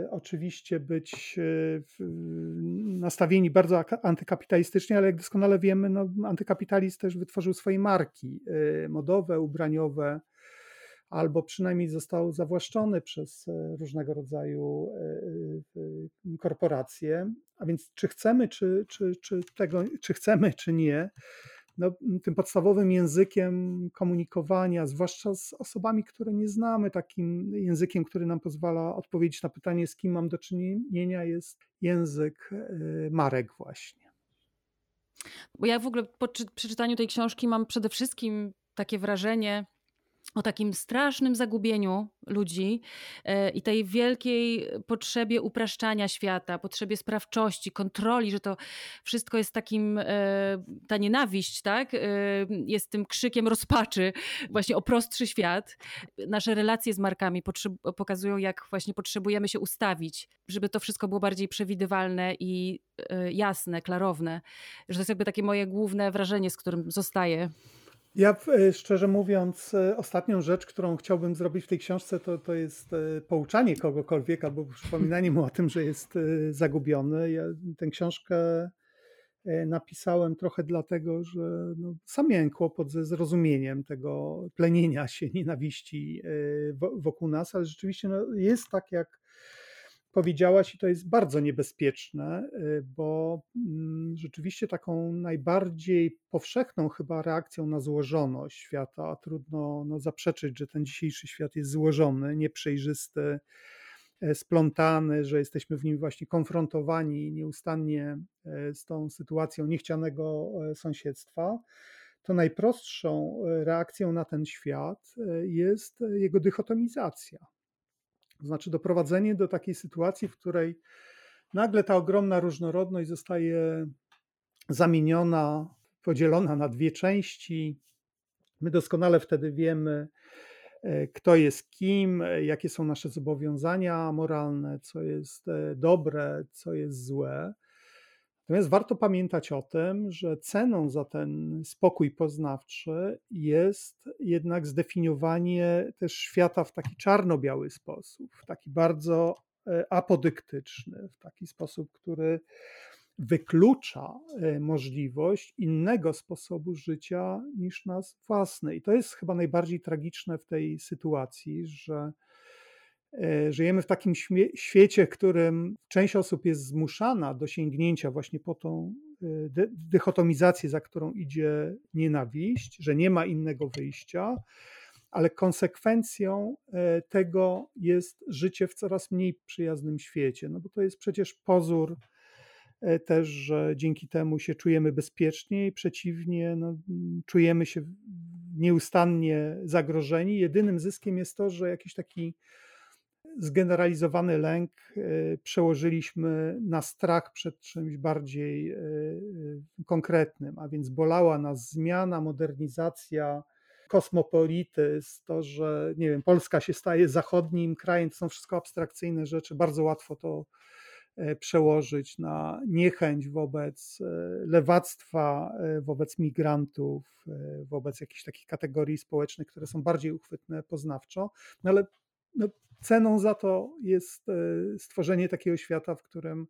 e, oczywiście być nastawieni bardzo antykapitalistycznie, ale jak doskonale wiemy, no, antykapitalizm też wytworzył swoje marki modowe, ubraniowe, albo przynajmniej został zawłaszczony przez e, różnego rodzaju e, e, korporacje. A więc czy chcemy, czy, czy, czy tego, czy chcemy, czy nie, no, tym podstawowym językiem komunikowania, zwłaszcza z osobami, które nie znamy, takim językiem, który nam pozwala odpowiedzieć na pytanie, z kim mam do czynienia, jest język marek właśnie. Bo ja w ogóle po przeczytaniu tej książki mam przede wszystkim takie wrażenie, o takim strasznym zagubieniu ludzi e, i tej wielkiej potrzebie upraszczania świata, potrzebie sprawczości, kontroli, że to wszystko jest takim, e, ta nienawiść, tak, e, jest tym krzykiem rozpaczy, właśnie o prostszy świat. Nasze relacje z markami pokazują, jak właśnie potrzebujemy się ustawić, żeby to wszystko było bardziej przewidywalne i jasne, klarowne. Że to jest jakby takie moje główne wrażenie, z którym zostaję. Ja e, szczerze mówiąc, e, ostatnią rzecz, którą chciałbym zrobić w tej książce, to, to jest e, pouczanie kogokolwiek albo przypominanie mu o tym, że jest zagubiony. Ja tę książkę napisałem trochę dlatego, że no, sam miałem kłopot ze zrozumieniem tego plenienia się nienawiści wokół nas, ale rzeczywiście no, jest tak, jak powiedziałaś, i to jest bardzo niebezpieczne, y, bo mm, rzeczywiście taką najbardziej powszechną chyba reakcją na złożoność świata, a trudno no, zaprzeczyć, że ten dzisiejszy świat jest złożony, nieprzejrzysty, e, splątany, że jesteśmy w nim właśnie konfrontowani nieustannie e, z tą sytuacją niechcianego e, sąsiedztwa, to najprostszą reakcją na ten świat jest jego dychotomizacja to znaczy doprowadzenie do takiej sytuacji, w której nagle ta ogromna różnorodność zostaje zamieniona, podzielona na dwie części. My doskonale wtedy wiemy, e, kto jest kim, e, jakie są nasze zobowiązania moralne, co jest e, dobre, co jest złe. Natomiast warto pamiętać o tym, że ceną za ten spokój poznawczy jest jednak zdefiniowanie też świata w taki czarno-biały sposób, w taki bardzo apodyktyczny, w taki sposób, który wyklucza e, możliwość innego sposobu życia niż nas własny. I to jest chyba najbardziej tragiczne w tej sytuacji, że e, żyjemy w takim świecie, w którym część osób jest zmuszana do sięgnięcia właśnie po tą e, dychotomizację, za którą idzie nienawiść, że nie ma innego wyjścia, ale konsekwencją tego jest życie w coraz mniej przyjaznym świecie. No bo to jest przecież pozór E, też, że dzięki temu się czujemy bezpieczniej, przeciwnie, no, czujemy się nieustannie zagrożeni. Jedynym zyskiem jest to, że jakiś taki zgeneralizowany lęk e, przełożyliśmy na strach przed czymś bardziej e, konkretnym, a więc bolała nas zmiana, modernizacja, kosmopolityzm, to, że nie wiem, Polska się staje zachodnim krajem, to są wszystko abstrakcyjne rzeczy, bardzo łatwo to E, przełożyć na niechęć wobec e, lewactwa, e, wobec migrantów, wobec jakichś takich kategorii społecznych, które są bardziej uchwytne poznawczo, no ale no, ceną za to jest stworzenie takiego świata, w którym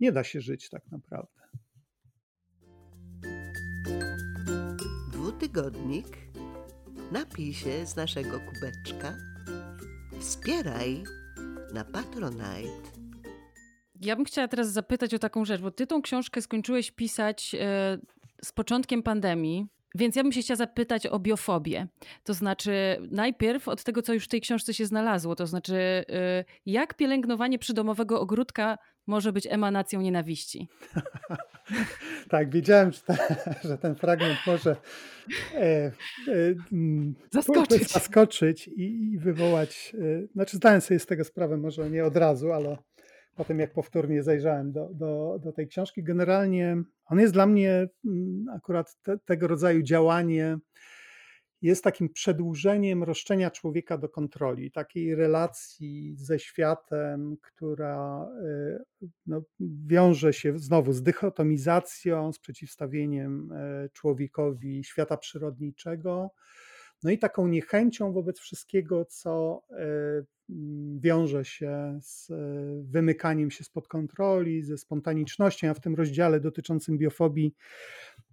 nie da się żyć tak naprawdę. Dwutygodnik. Napij się z naszego kubeczka. Wspieraj na Patronite ja bym chciała teraz zapytać o taką rzecz, bo ty tą książkę skończyłeś pisać e, z początkiem pandemii. Więc ja bym się chciała zapytać o biofobię. To znaczy, najpierw od tego, co już w tej książce się znalazło, to znaczy, e, jak pielęgnowanie przydomowego ogródka może być emanacją nienawiści? (laughs) tak, wiedziałem, że, ta, że, ten fragment może e, e, mm, zaskoczyć, zaskoczyć i, i, wywołać. E, znaczy, zdałem sobie z tego sprawę, może nie od razu, ale po tym jak powtórnie zajrzałem do, do, do tej książki. Generalnie on jest dla mnie mm, akurat te, tego rodzaju działanie jest takim przedłużeniem roszczenia człowieka do kontroli, takiej relacji ze światem, która y, no, wiąże się znowu z dychotomizacją, z przeciwstawieniem e, człowiekowi świata przyrodniczego, no i taką niechęcią wobec wszystkiego, co e, wiąże się z e, wymykaniem się spod kontroli, ze spontanicznością. Ja w tym rozdziale dotyczącym biofobii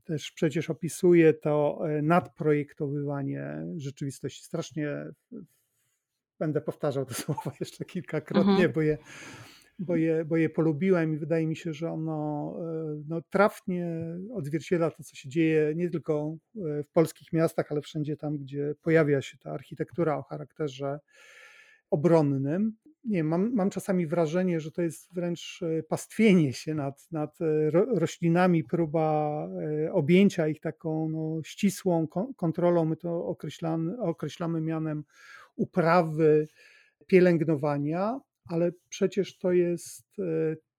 też przecież opisuję to e, nadprojektowywanie rzeczywistości. Strasznie będę powtarzał te (laughs) słowa jeszcze kilkakrotnie, mhm. bo, je, bo, je, bo je polubiłem i wydaje mi się, że ono e, no, trafnie odzwierciedla to, co się dzieje nie tylko w polskich miastach, ale wszędzie tam, gdzie pojawia się ta architektura o charakterze obronnym. Nie, mam, mam czasami wrażenie, że to jest wręcz e, pastwienie się nad, nad e, roślinami, próba e, objęcia ich taką no, ścisłą kontrolą. My to określamy, określamy mianem uprawy, pielęgnowania, ale przecież to jest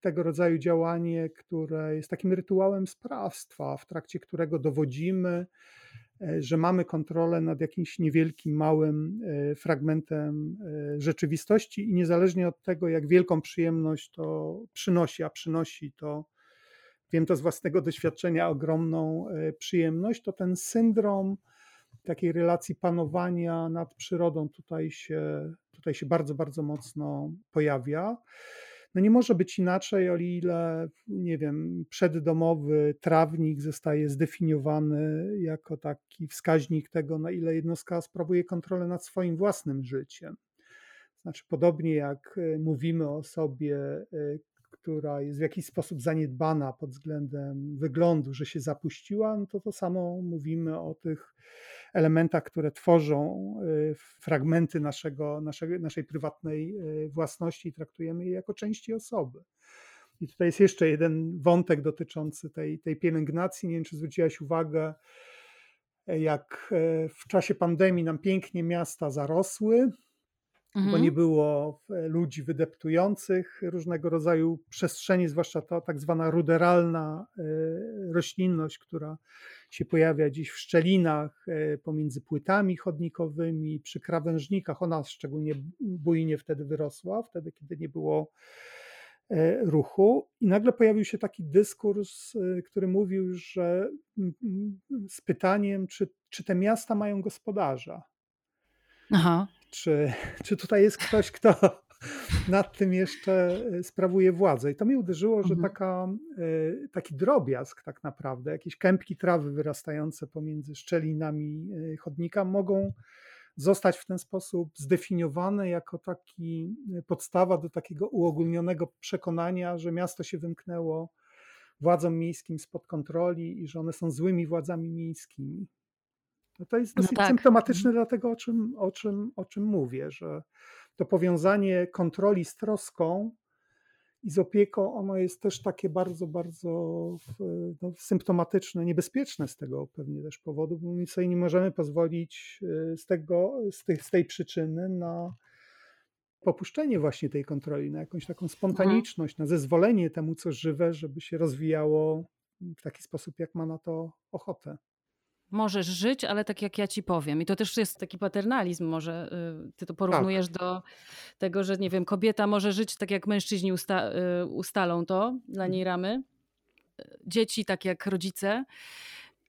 tego rodzaju działanie, które jest takim rytuałem sprawstwa, w trakcie którego dowodzimy, E, że mamy kontrolę nad jakimś niewielkim, małym e, fragmentem e, rzeczywistości i niezależnie od tego, jak wielką przyjemność to przynosi, a przynosi to, wiem to z własnego doświadczenia, ogromną przyjemność, to ten syndrom takiej relacji panowania nad przyrodą tutaj się, tutaj się bardzo, bardzo mocno pojawia. No nie może być inaczej, o ile, nie wiem, przeddomowy trawnik zostaje zdefiniowany jako taki wskaźnik tego, na ile jednostka sprawuje kontrolę nad swoim własnym życiem. Znaczy, podobnie jak e, mówimy o osobie, e, która jest w jakiś sposób zaniedbana pod względem wyglądu, że się zapuściła, no to to samo mówimy o tych elementach, które tworzą y, fragmenty naszego, naszego, naszej prywatnej y, własności i traktujemy je jako części osoby. I tutaj jest jeszcze jeden wątek dotyczący tej, tej pielęgnacji. Nie wiem, czy zwróciłaś uwagę, jak e, w czasie pandemii nam pięknie miasta zarosły, mhm. bo nie było ludzi wydeptujących różnego rodzaju przestrzeni, zwłaszcza ta tak zwana ruderalna roślinność, która się pojawia dziś w szczelinach pomiędzy płytami chodnikowymi, przy krawężnikach. Ona szczególnie bujnie wtedy wyrosła, wtedy kiedy nie było E, ruchu. I nagle pojawił się taki dyskurs, e, który mówił, że z pytaniem, czy, czy te miasta mają gospodarza. Aha. Czy, (laughs) czy tutaj jest ktoś, kto (laughs) nad tym jeszcze e, sprawuje władzę. I to mnie uderzyło, że mhm. taka, taki drobiazg tak naprawdę, jakieś kępki trawy wyrastające pomiędzy szczelinami chodnika mogą zostać w ten sposób zdefiniowane jako taki podstawa do takiego uogólnionego przekonania, że miasto się wymknęło władzom miejskim spod kontroli i że one są złymi władzami miejskimi. No to jest no dosyć no tak. symptomatyczne dla tego, o czym, o, czym, o czym mówię, że to powiązanie kontroli z troską i z opieką, ono jest też takie bardzo, bardzo no, symptomatyczne, niebezpieczne z tego pewnie też powodu, bo my sobie nie możemy pozwolić y, z, tego, z, tej, z tej przyczyny na popuszczenie właśnie tej kontroli, na jakąś taką spontaniczność, na zezwolenie temu, co żywe, żeby się rozwijało w taki sposób, jak ma na to ochotę możesz żyć, ale tak jak ja ci powiem. I to też jest taki paternalizm, może y, ty to porównujesz tak. do tego, że nie wiem, kobieta może żyć tak jak mężczyźni usta y, ustalą to, dla niej ramy. Dzieci tak jak rodzice,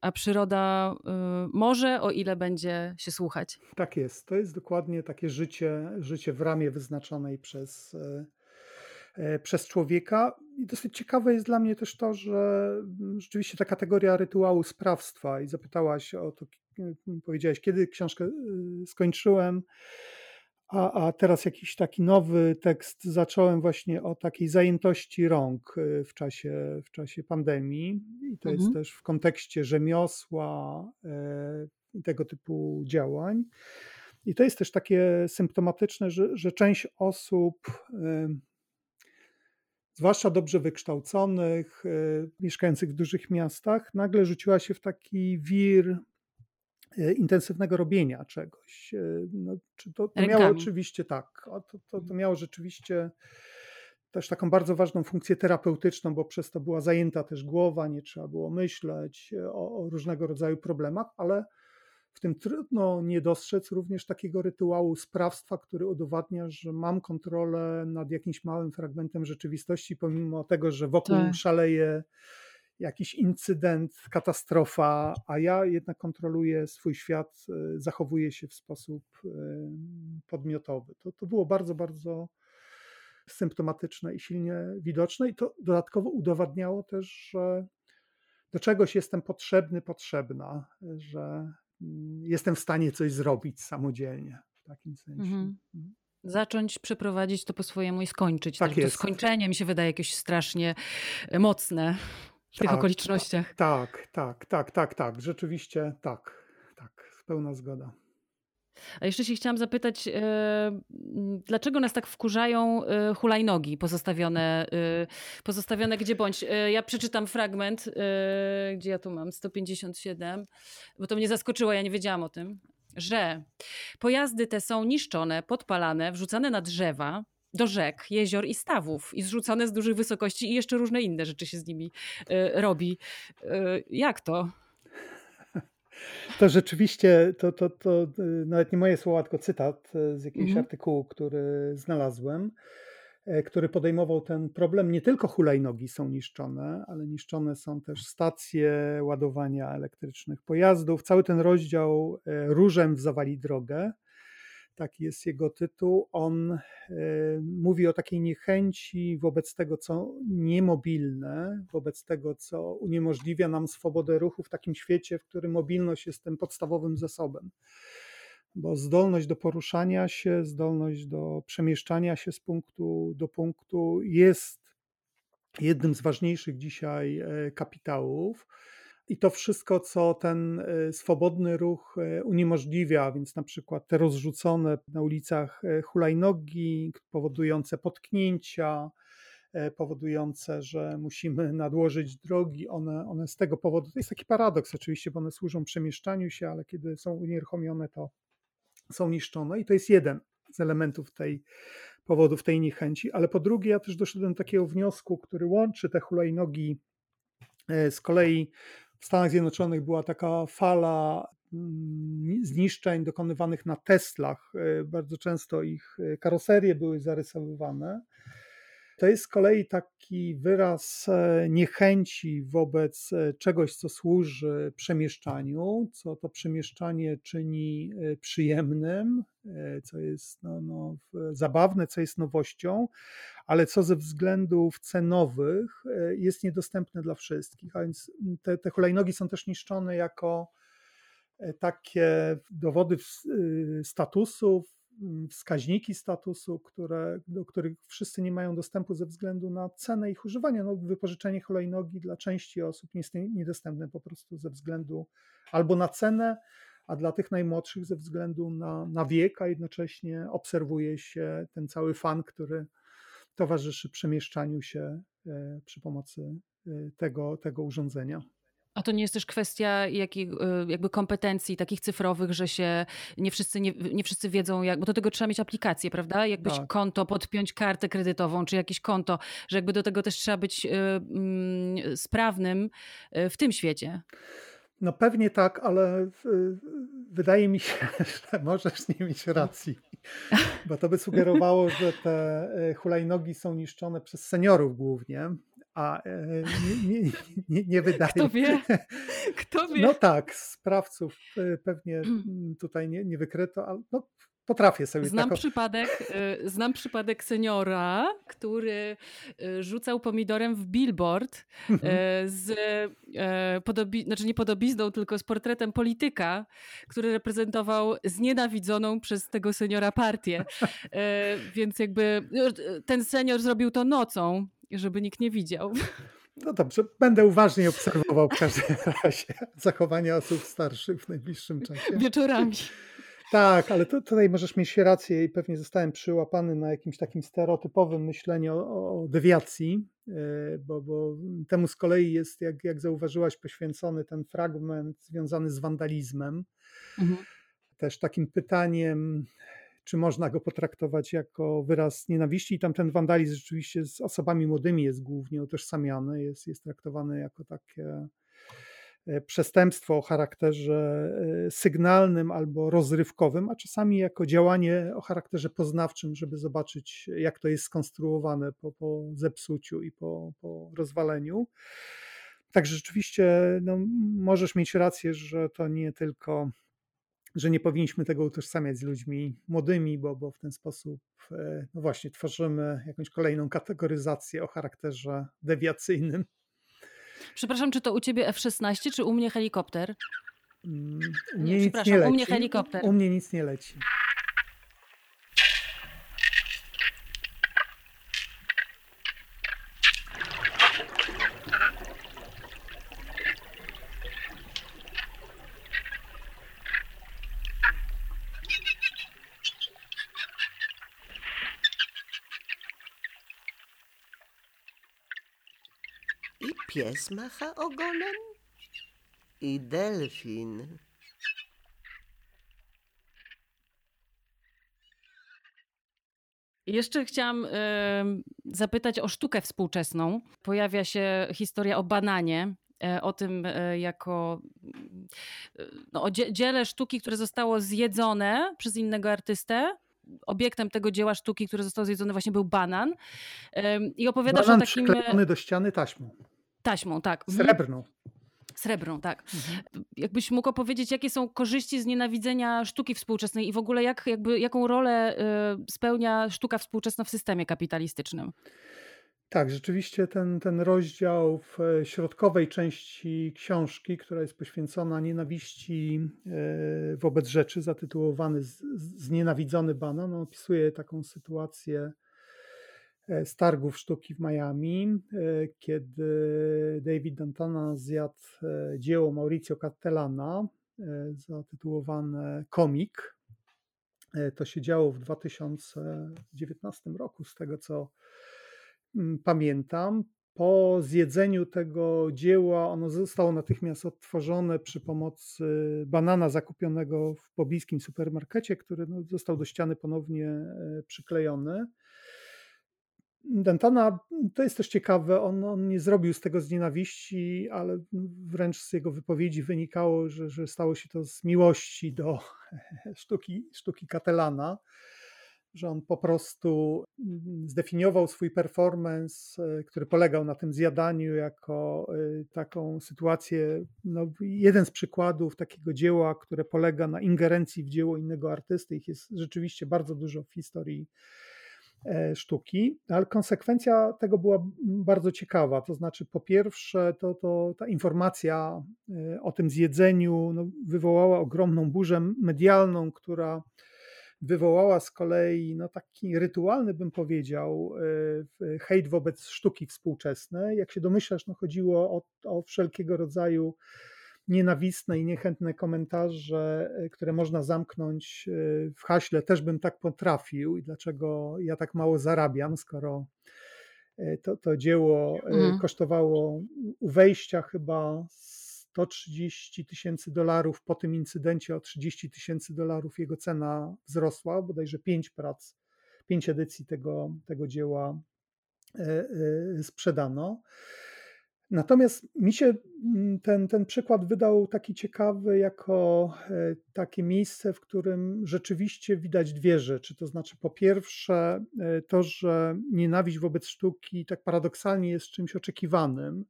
a przyroda y, może, o ile będzie się słuchać. Tak jest. To jest dokładnie takie życie, życie w ramie wyznaczonej przez przez człowieka. I dosyć ciekawe jest dla mnie też to, że mm, rzeczywiście ta kategoria rytuału sprawstwa i zapytałaś o to, powiedziałeś, kiedy książkę y, skończyłem, a, a teraz jakiś taki nowy tekst zacząłem właśnie o takiej zajętości rąk y, w czasie, w czasie pandemii. I to mhm. jest też w kontekście rzemiosła e, i tego typu działań. I to jest też takie symptomatyczne, że, że część osób zwłaszcza dobrze wykształconych, y, mieszkających w dużych miastach, nagle rzuciła się w taki wir y, intensywnego robienia czegoś. Y, no, czy to, to miało oczywiście tak, to, to, to mhm. miało rzeczywiście też taką bardzo ważną funkcję terapeutyczną, bo przez to była zajęta też głowa, nie trzeba było myśleć o, o różnego rodzaju problemach, ale w tym trudno nie dostrzec również takiego rytuału sprawstwa, który udowadnia, że mam kontrolę nad jakimś małym fragmentem rzeczywistości, pomimo tego, że wokół tak. szaleje jakiś incydent, katastrofa, a ja jednak kontroluję swój świat, e, zachowuję się w sposób e, podmiotowy. To, to było bardzo, bardzo symptomatyczne i silnie widoczne, i to dodatkowo udowadniało też, że do czegoś jestem potrzebny, potrzebna, że jestem w stanie coś zrobić samodzielnie w takim sensie. Mhm. mhm. Zacząć przeprowadzić to po swojemu i skończyć. Tak jest. To skończenie mi się wydaje jakieś strasznie e, mocne w tak, tych okolicznościach. Tak, tak, tak, tak, tak. Rzeczywiście tak, tak, pełna zgoda. A jeszcze się chciałam zapytać, e, dlaczego nas tak wkurzają e, hulajnogi pozostawione, e, pozostawione gdzie bądź. Ja przeczytam fragment, gdzie ja tu mam, 157, bo to mnie zaskoczyło, ja nie wiedziałam o tym, że pojazdy te są niszczone, podpalane, wrzucane na drzewa, do rzek, jezior i stawów i zrzucane z dużych wysokości i jeszcze różne inne rzeczy się z nimi robi. Jak to? To rzeczywiście, to, to, to y, nawet nie moje słowa, tylko cytat y, z jakiegoś mhm. artykułu, który znalazłem, e, który podejmował ten problem. Nie tylko hulajnogi są niszczone, ale niszczone są też stacje ładowania elektrycznych pojazdów. Cały ten rozdział e, Różem w zawali drogę taki jest jego tytuł. On e, mówi o takiej niechęci wobec tego, co niemobilne, wobec tego, co uniemożliwia nam swobodę ruchu w takim świecie, w którym mobilność jest tym podstawowym zasobem. Bo zdolność do poruszania się, zdolność do przemieszczania się z punktu do punktu jest jednym z ważniejszych dzisiaj e, kapitałów. I to wszystko, co ten e, swobodny ruch e, uniemożliwia, więc na przykład te rozrzucone na ulicach e, hulajnogi, powodujące potknięcia, powodujące, że musimy (laughs) nadłożyć drogi, one, one z tego powodu, to jest taki paradoks oczywiście, bo one służą przemieszczaniu się, ale kiedy są unieruchomione, to są niszczone i to jest jeden z elementów tej powodów tej niechęci, ale po drugie ja też doszedłem do takiego wniosku, który łączy te hulajnogi z kolei w Stanach Zjednoczonych była taka fala mm, zniszczeń dokonywanych na Teslach. E, bardzo często ich e, karoserie były zarysowywane. To jest z kolei taki wyraz e, niechęci wobec e, czegoś, co służy przemieszczaniu, co to przemieszczanie czyni e, przyjemnym, co jest no, no, zabawne, co jest nowością, ale co ze względów cenowych jest niedostępne dla wszystkich. A więc te, te hulajnogi są też niszczone jako takie dowody statusu, Mm, wskaźniki statusu, które, do których wszyscy nie mają dostępu ze względu na cenę ich używania. No, wypożyczenie hulajnogi dla części osób jest niedostępne po prostu ze względu albo na cenę, a dla tych najmłodszych ze względu na, na wiek, a jednocześnie obserwuje się ten cały fan, który towarzyszy przemieszczaniu się e, przy pomocy e, tego, tego urządzenia. A to nie jest też kwestia jakich, y, jakby kompetencji takich cyfrowych, że się nie wszyscy, nie, nie wszyscy wiedzą, jak, bo do tego trzeba mieć aplikację, prawda? Jakbyś tak. konto, podpiąć kartę kredytową, czy jakieś konto, że jakby do tego też trzeba być y, y, sprawnym y, w tym świecie. No pewnie tak, ale wydaje mi się, (laughs) że możesz nie mieć racji, bo to by sugerowało, że te hulajnogi są niszczone przez seniorów głównie, a e, nie, nie, nie, nie (laughs) wydaje (laughs) Kto wie? (laughs) Kto wie? No tak, sprawców e, pewnie (clears throat) mm, tutaj nie, nie wykryto, ale no, potrafię sobie znam przypadek e, Znam przypadek seniora, który rzucał pomidorem w billboard mhm. z podobi... znaczy nie podobizną, tylko z portretem polityka, który reprezentował znienawidzoną przez tego seniora partię. Więc jakby no, ten senior zrobił to nocą, żeby nikt nie widział. No dobrze, będę uważnie obserwował w każdym (laughs) razie zachowania osób starszych w najbliższym czasie. Wieczorami. Tak, ale to, tutaj możesz mieć rację i pewnie zostałem przyłapany na jakimś takim stereotypowym myśleniu o, o dewiacji, e, bo, bo, temu z kolei jest, jak, jak zauważyłaś, poświęcony ten fragment związany z wandalizmem. Mhm. Też takim pytaniem, czy można go potraktować jako wyraz nienawiści. I tam ten wandalizm rzeczywiście z osobami młodymi jest głównie utożsamiany, jest, jest traktowany jako takie e, przestępstwo o charakterze e, sygnalnym albo rozrywkowym, a czasami jako działanie o charakterze poznawczym, żeby zobaczyć, jak to jest skonstruowane po, po zepsuciu i po, po rozwaleniu. Także rzeczywiście no, możesz mieć rację, że to nie tylko że nie powinniśmy tego utożsamiać z ludźmi młodymi, bo, bo w ten sposób, e, no właśnie, tworzymy jakąś kolejną kategoryzację o charakterze dewiacyjnym. Przepraszam, czy to u ciebie F-16, czy u mnie helikopter? Mm, u mnie nie, nic nie leci. u mnie helikopter. U mnie nic nie leci. Pies macha ogonem i delfin. Jeszcze chciałam y, zapytać o sztukę współczesną. Pojawia się historia o bananie, y, o tym y, jako no, o dziele sztuki, które zostało zjedzone przez innego artystę. Obiektem tego dzieła sztuki, które zostało zjedzone, właśnie był banan. I opowiadasz banan o takim. przyklejony do ściany taśmą. Taśmą, tak. Srebrną. Srebrną, tak. Mhm. Jakbyś mógł opowiedzieć, jakie są korzyści z nienawidzenia sztuki współczesnej i w ogóle jak, jakby, jaką rolę y, spełnia sztuka współczesna w systemie kapitalistycznym? Tak, rzeczywiście ten, ten rozdział w e, środkowej części książki, która jest poświęcona nienawiści e, wobec rzeczy, zatytułowany Znienawidzony banan, opisuje taką sytuację z targów sztuki w Miami, e, kiedy David Dantana zjadł e, dzieło Mauricio Catellana zatytułowane Komik. To się działo w 2019 roku, z tego co mm, pamiętam. po zjedzeniu tego dzieła ono zostało natychmiast odtworzone przy pomocy banana zakupionego w pobliskim supermarkecie, który no, został do ściany ponownie e, przyklejony. Dantana, to jest też ciekawe, on, on, nie zrobił z tego z nienawiści, ale wręcz z jego wypowiedzi wynikało, że, że stało się to z miłości do (laughs) sztuki, sztuki Katelana że on po prostu mm, zdefiniował swój performance, e, który polegał na tym zjadaniu, jako e, taką sytuację, no, jeden z przykładów takiego dzieła, które polega na ingerencji w dzieło innego artysty. Ich jest rzeczywiście bardzo dużo w historii sztuki, ale konsekwencja tego była bardzo ciekawa. To znaczy, po pierwsze, to, to ta informacja o tym zjedzeniu no, wywołała ogromną burzę medialną, która wywołała z kolei no, taki rytualny, bym powiedział, e, hejt wobec sztuki współczesnej. Jak się domyślasz, no, chodziło o, o wszelkiego rodzaju nienawistne i niechętne komentarze, e, które można zamknąć e, w haśle, też bym tak potrafił i dlaczego ja tak mało zarabiam, skoro to, to dzieło mhm. kosztowało u wejścia chyba 130 tysięcy dolarów po tym incydencie o 30 tysięcy dolarów jego cena wzrosła, bodajże 5 prac, 5 edycji tego, tego dzieła e, e, sprzedano. Natomiast mi się mm, ten, ten przykład wydał taki ciekawy, jako e, takie miejsce, w którym rzeczywiście widać dwie rzeczy. To znaczy, po pierwsze, to, że nienawiść wobec sztuki tak paradoksalnie jest czymś oczekiwanym,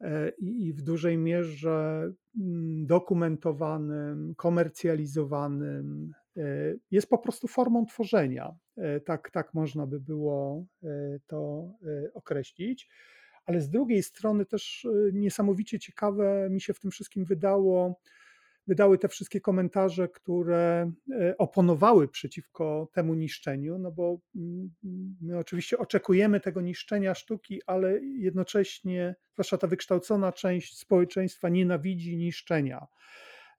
E, i w dużej mierze mm, dokumentowanym, komercjalizowanym, e, jest po prostu formą tworzenia. E, tak, tak można by było to określić. Ale z drugiej strony też niesamowicie ciekawe mi się w tym wszystkim wydało wydały te wszystkie komentarze, które e, oponowały przeciwko temu niszczeniu, no bo mm, my oczywiście oczekujemy tego niszczenia sztuki, ale jednocześnie, zwłaszcza ta wykształcona część społeczeństwa, nienawidzi niszczenia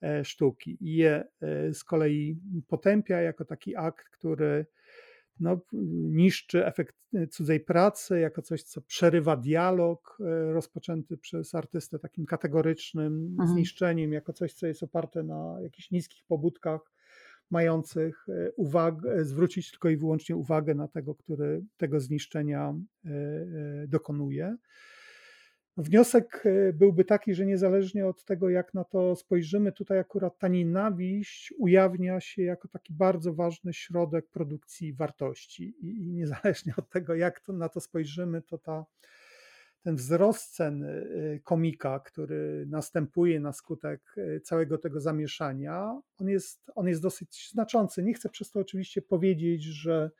e, sztuki. I je e, z kolei potępia jako taki akt, który no, niszczy efekt cudzej pracy jako coś, co przerywa dialog e, rozpoczęty przez artystę takim kategorycznym mhm. zniszczeniem, jako coś, co jest oparte na jakichś niskich pobudkach, mających e, uwagę, zwrócić tylko i wyłącznie uwagę na tego, który tego zniszczenia e, dokonuje. Wniosek e, byłby taki, że niezależnie od tego, jak na to spojrzymy, tutaj akurat ta nienawiść ujawnia się jako taki bardzo ważny środek produkcji wartości. I, niezależnie od tego, jak to, na to spojrzymy, to ta, ten wzrost cen e, komika, który następuje na skutek e, całego tego zamieszania, on jest, on jest dosyć znaczący. Nie chcę przez to oczywiście powiedzieć, że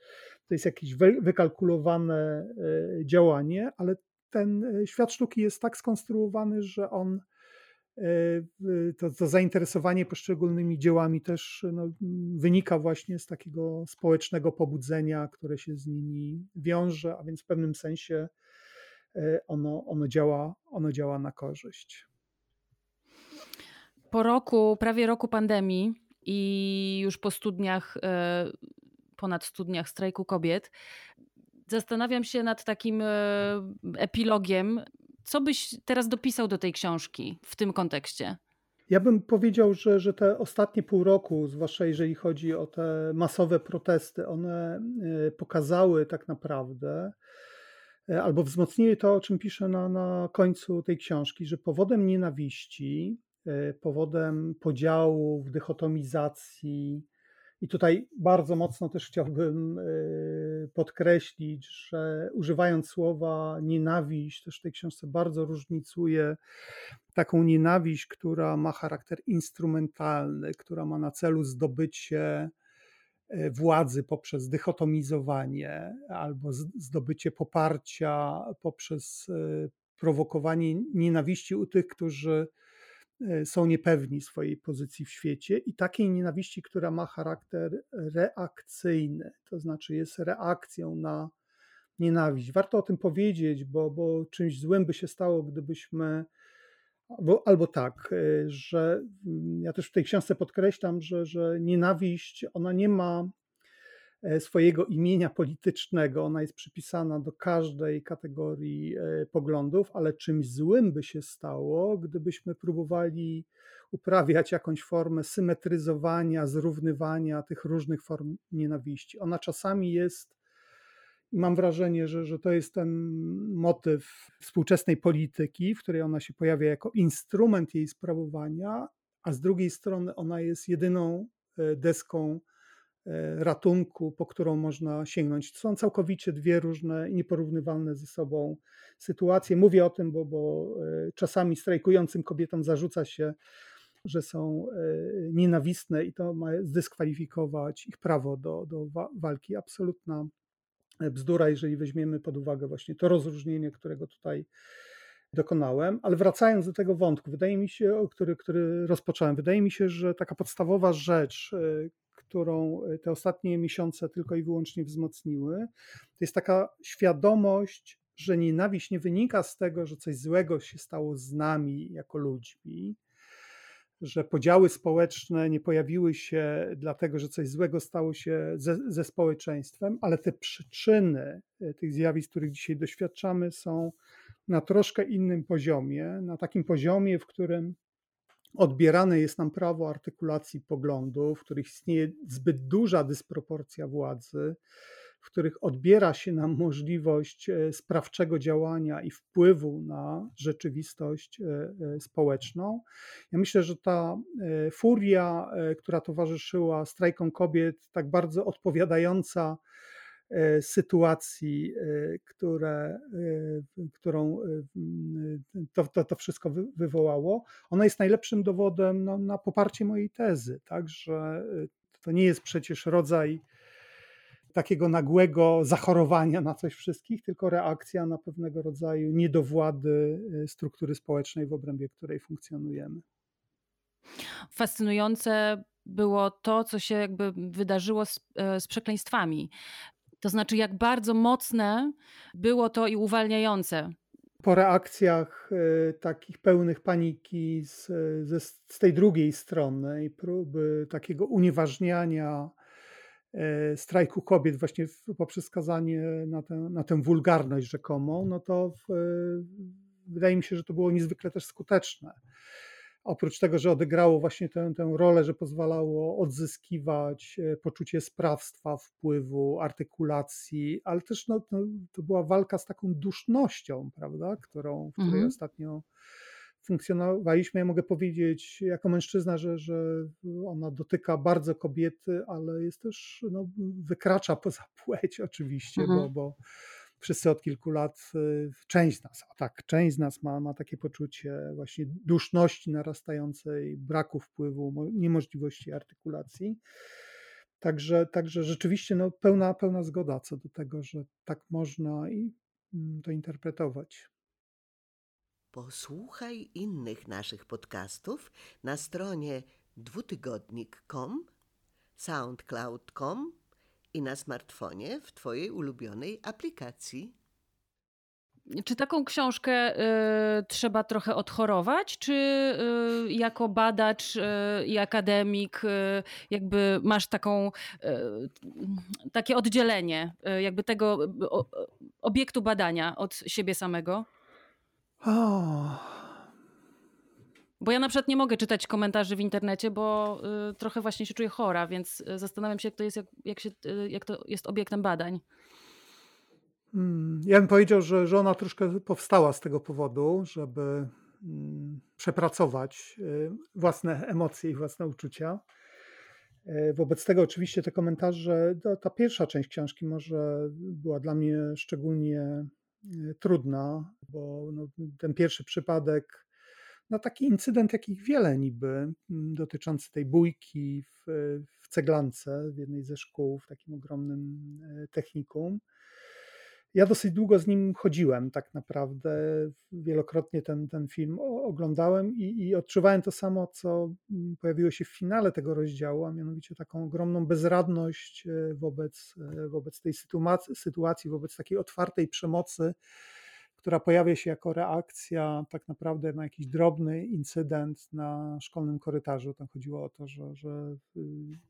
to jest jakieś wykalkulowane działanie, ale ten e, świat sztuki jest tak skonstruowany, że on e, to, to zainteresowanie poszczególnymi dziełami też no, wynika właśnie z takiego społecznego pobudzenia, które się z nimi wiąże, a więc w pewnym sensie e, ono, ono, działa, ono działa na korzyść. Po roku, prawie roku pandemii i już po studniach, ponad studniach strajku kobiet, zastanawiam się nad takim e, epilogiem. Co byś teraz dopisał do tej książki w tym kontekście? Ja bym powiedział, że, że te ostatnie pół roku, zwłaszcza jeżeli chodzi o te masowe protesty, one e, pokazały tak naprawdę, e, albo wzmocniły to, o czym piszę na, na końcu tej książki, że powodem nienawiści, powodem podziałów, dychotomizacji, i tutaj bardzo mocno też chciałbym y, podkreślić, że używając słowa nienawiść, też w tej książce bardzo różnicuję taką nienawiść, która ma charakter instrumentalny, która ma na celu zdobycie y, władzy poprzez dychotomizowanie albo zdobycie poparcia poprzez y, prowokowanie nienawiści u tych, którzy E, są niepewni swojej pozycji w świecie i takiej nienawiści, która ma charakter reakcyjny, to znaczy jest reakcją na nienawiść. Warto o tym powiedzieć, bo, bo czymś złym by się stało, gdybyśmy. Albo, albo tak, e, że mm, ja też w tej książce podkreślam, że, że nienawiść ona nie ma e, swojego imienia politycznego. Ona jest przypisana do każdej kategorii e, poglądów, ale czymś złym by się stało, gdybyśmy próbowali uprawiać jakąś formę symetryzowania, zrównywania tych różnych form nienawiści. Ona czasami jest mam wrażenie, że, że to jest ten motyw współczesnej polityki, w której ona się pojawia jako instrument jej sprawowania, a z drugiej strony ona jest jedyną e, deską e, ratunku, po którą można sięgnąć. To są całkowicie dwie różne i nieporównywalne ze sobą sytuacje. Mówię o tym, bo, bo e, czasami strajkującym kobietom zarzuca się, że są nienawistne i to ma zdyskwalifikować ich prawo do, do walki. Absolutna bzdura, jeżeli weźmiemy pod uwagę właśnie to rozróżnienie, którego tutaj dokonałem. Ale wracając do tego wątku, wydaje mi się, który, który rozpocząłem, wydaje mi się, że taka podstawowa rzecz, e, którą te ostatnie miesiące tylko i wyłącznie wzmocniły, to jest taka świadomość, że nienawiść nie wynika z tego, że coś złego się stało z nami jako ludźmi, że podziały społeczne nie pojawiły się dlatego, że coś złego stało się ze, ze społeczeństwem, ale te przyczyny e, tych zjawisk, których dzisiaj doświadczamy, są na troszkę innym poziomie, na takim poziomie, w którym odbierane jest nam prawo artykulacji poglądów, w których istnieje zbyt duża dysproporcja władzy, w których odbiera się nam możliwość e, sprawczego działania i wpływu na rzeczywistość e, e, społeczną. Ja myślę, że ta furia, która towarzyszyła strajkom kobiet, tak bardzo odpowiadająca sytuacji, które, którą to, to, to wszystko wywołało, ona jest najlepszym dowodem no, na poparcie mojej tezy, tak, że to nie jest przecież rodzaj takiego nagłego zachorowania na coś wszystkich, tylko reakcja na pewnego rodzaju niedowłady y, struktury społecznej, w obrębie której funkcjonujemy. Fascynujące było to, co się jakby wydarzyło z, e, z przekleństwami. To znaczy, jak bardzo mocne było to i uwalniające. Po reakcjach y, takich pełnych paniki z, z, tej drugiej strony i próby takiego unieważniania E, strajku kobiet właśnie poprzez skazanie na tę, na tę wulgarność rzekomą, no to w, e, wydaje mi się, że to było niezwykle też skuteczne. Oprócz tego, że odegrało właśnie tę, tę rolę, że pozwalało odzyskiwać e, poczucie sprawstwa, wpływu, artykulacji, ale też no, to, to była walka z taką dusznością, prawda, którą, w której mhm. ostatnio funkcjonowaliśmy. Ja mogę powiedzieć jako mężczyzna, że, że ona dotyka bardzo kobiety, ale jest też, no, wykracza poza płeć oczywiście, mhm. bo, bo wszyscy od kilku lat, y, część z nas, a tak, część z nas ma, ma takie poczucie właśnie duszności narastającej, braku wpływu, niemożliwości artykulacji. Także, także rzeczywiście no, pełna, pełna zgoda co do tego, że tak można i mm, to interpretować. Posłuchaj innych naszych podcastów na stronie dwutygodnik.com, soundcloud.com i na smartfonie w Twojej ulubionej aplikacji. Czy taką książkę y, trzeba trochę odchorować, czy y, jako badacz y, i akademik y, jakby masz taką, y, takie oddzielenie y, jakby tego obiektu badania od siebie samego? Bo ja na przykład nie mogę czytać komentarzy w internecie, bo y, trochę właśnie się czuję chora, więc y, zastanawiam się, jak to jest, jak, jak, się, y, jak to jest obiektem badań. Hmm, ja bym powiedział, że, że ona troszkę powstała z tego powodu, żeby mm, przepracować y, własne emocje i własne uczucia. Y, wobec tego oczywiście te komentarze, ta pierwsza część książki może była dla mnie szczególnie Y, trudna, bo no, ten pierwszy przypadek, no taki incydent, jakich wiele niby, mm, dotyczący tej bójki w, w ceglance w jednej ze szkół, w takim ogromnym e, technikum. Ja dosyć długo z nim chodziłem, tak naprawdę. Wielokrotnie ten, ten film oglądałem i, i odczuwałem to samo, co mm, pojawiło się w finale tego rozdziału, a mianowicie taką ogromną bezradność e, wobec, e, wobec tej sytuacji, wobec takiej otwartej przemocy, która pojawia się jako reakcja tak naprawdę na jakiś drobny incydent na szkolnym korytarzu. Tam chodziło o to, że, że y,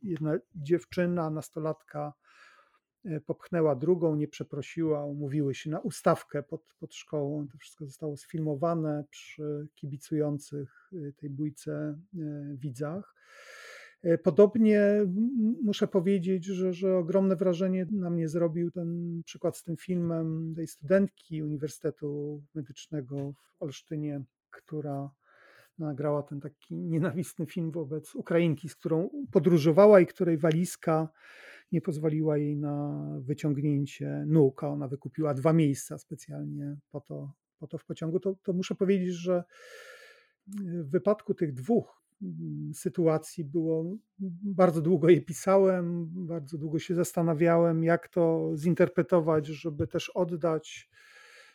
jedna dziewczyna, nastolatka, e, popchnęła drugą, nie przeprosiła, umówiły się na ustawkę pod, pod szkołą. To wszystko zostało sfilmowane przy kibicujących e, tej bójce widzach. Podobnie muszę powiedzieć, że, że ogromne wrażenie na mnie zrobił ten przykład z tym filmem tej studentki Uniwersytetu Medycznego w Olsztynie, która nagrała ten taki nienawistny film wobec Ukrainki, z którą podróżowała i której walizka nie pozwoliła jej na wyciągnięcie nóg, a ona wykupiła dwa miejsca specjalnie po to, po to w pociągu, to, to muszę powiedzieć, że w wypadku tych dwóch sytuacji było bardzo długo je pisałem, bardzo długo się zastanawiałem, jak to zinterpretować, żeby też oddać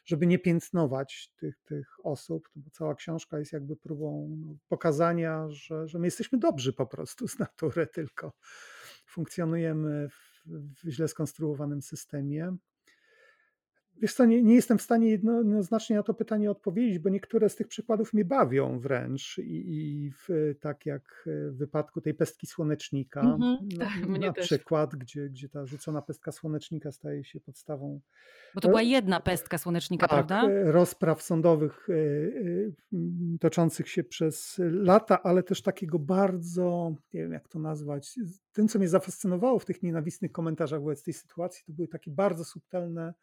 żeby nie piętnować tych, tych osób, no bo cała książka jest jakby próbą no, pokazania, że, że my jesteśmy dobrzy po prostu z natury, tylko funkcjonujemy w, w źle skonstruowanym systemie. Wiesz co, nie, nie jestem w stanie jednoznacznie na to pytanie odpowiedzieć, bo niektóre z tych przykładów mnie bawią wręcz i, i w, tak jak w wypadku tej pestki słonecznika mm -hmm, (laughs) tak, na, na przykład, gdzie, gdzie ta rzucona pestka słonecznika staje się podstawą. Bo to była jedna pestka słonecznika, tak, prawda? rozpraw sądowych e, e, toczących się przez lata, ale też takiego bardzo, nie wiem jak to nazwać, tym co mnie zafascynowało w tych nienawistnych komentarzach wobec tej sytuacji, to były takie bardzo subtelne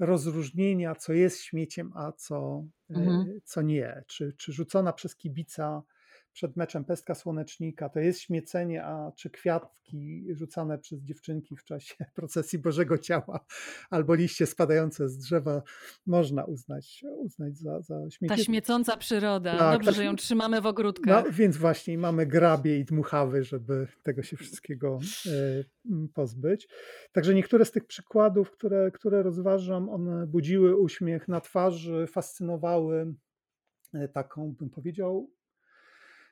rozróżnienia, co jest śmieciem, a co, mhm. E, co nie. Czy, czy rzucona przez kibica przed meczem pestka słonecznika to jest śmiecenie, a czy kwiatki rzucane przez dziewczynki w czasie (laughs) procesji Bożego Ciała albo liście spadające z drzewa można uznać, uznać za, za śmiecie. Ta śmiecąca przyroda. Tak, Dobrze, ta... że ją trzymamy w ogródkach. No, więc właśnie mamy grabie i dmuchawy, żeby tego się wszystkiego e, pozbyć. Także niektóre z tych przykładów, które, które rozważam, one budziły uśmiech na twarzy, fascynowały e, taką, bym powiedział,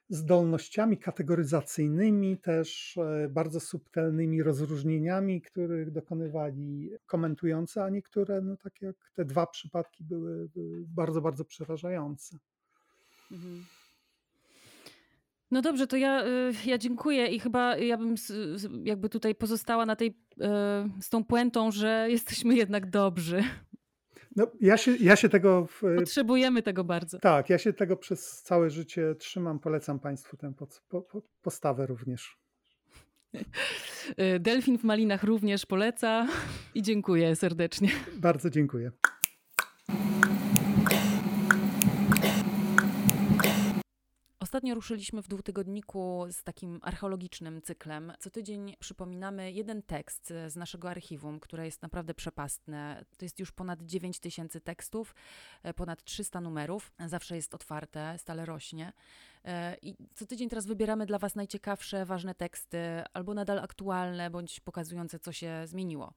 zdolnościami kategoryzacyjnymi, też e, bardzo subtelnymi rozróżnieniami, których dokonywali komentujący, a niektóre, no tak jak te dwa przypadki, były, były bardzo, bardzo przerażające. Mhm. No dobrze, to ja, y, ja dziękuję i chyba ja bym jakby tutaj pozostała na tej, e, z tą puentą, że jesteśmy jednak dobrzy. No, ja, się, ja się tego. W, Potrzebujemy tego bardzo. Tak, ja się tego przez całe życie trzymam. Polecam Państwu tę pod, po, po, postawę również. (laughs) Delfin w Malinach również poleca i dziękuję serdecznie. Bardzo dziękuję. Ostatnio ruszyliśmy w dwutygodniku z takim archeologicznym cyklem. Co tydzień przypominamy jeden tekst z naszego archiwum, które jest naprawdę przepastne. To jest już ponad 9 tysięcy tekstów, e, ponad 300 numerów. Zawsze jest otwarte, stale rośnie. E, I co tydzień teraz wybieramy dla Was najciekawsze, ważne teksty, albo nadal aktualne, bądź pokazujące, co się zmieniło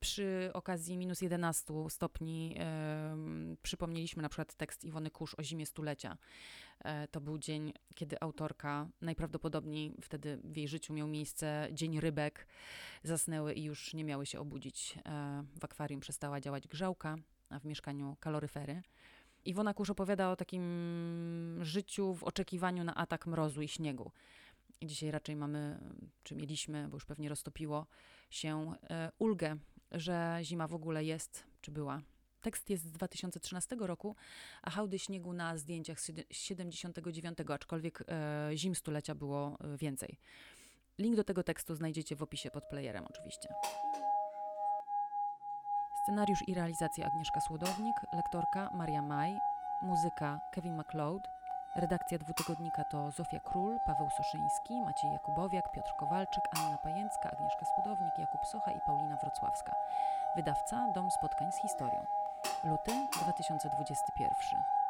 przy okazji minus 11 stopni yy, przypomnieliśmy na przykład tekst Iwony Kusz o zimie stulecia. Yy, to był dzień, kiedy autorka, najprawdopodobniej wtedy w jej życiu miał miejsce dzień rybek, zasnęły i już nie miały się obudzić. Yy, w akwarium przestała działać grzałka, a w mieszkaniu kaloryfery. Iwona Kusz opowiada o takim życiu w oczekiwaniu na atak mrozu i śniegu. Dzisiaj raczej mamy, czy mieliśmy, bo już pewnie roztopiło się, ulgę że zima w ogóle jest, czy była. Tekst jest z 2013 roku, a hałdy śniegu na zdjęciach z 79, aczkolwiek e, zim stulecia było e, więcej. Link do tego tekstu znajdziecie w opisie pod playerem oczywiście. Scenariusz i realizacja Agnieszka Słodownik, lektorka Maria Maj, muzyka Kevin MacLeod, redakcja dwutygodnika to Zofia Król, Paweł Soszyński, Maciej Jakubowiak, Piotr Kowalczyk, Anna Pajęcka, Agnieszka Słodownik, Jakub Socha i Paulina Wrocławska. Wydawca Dom Spotkań z Historią. Luty 2021.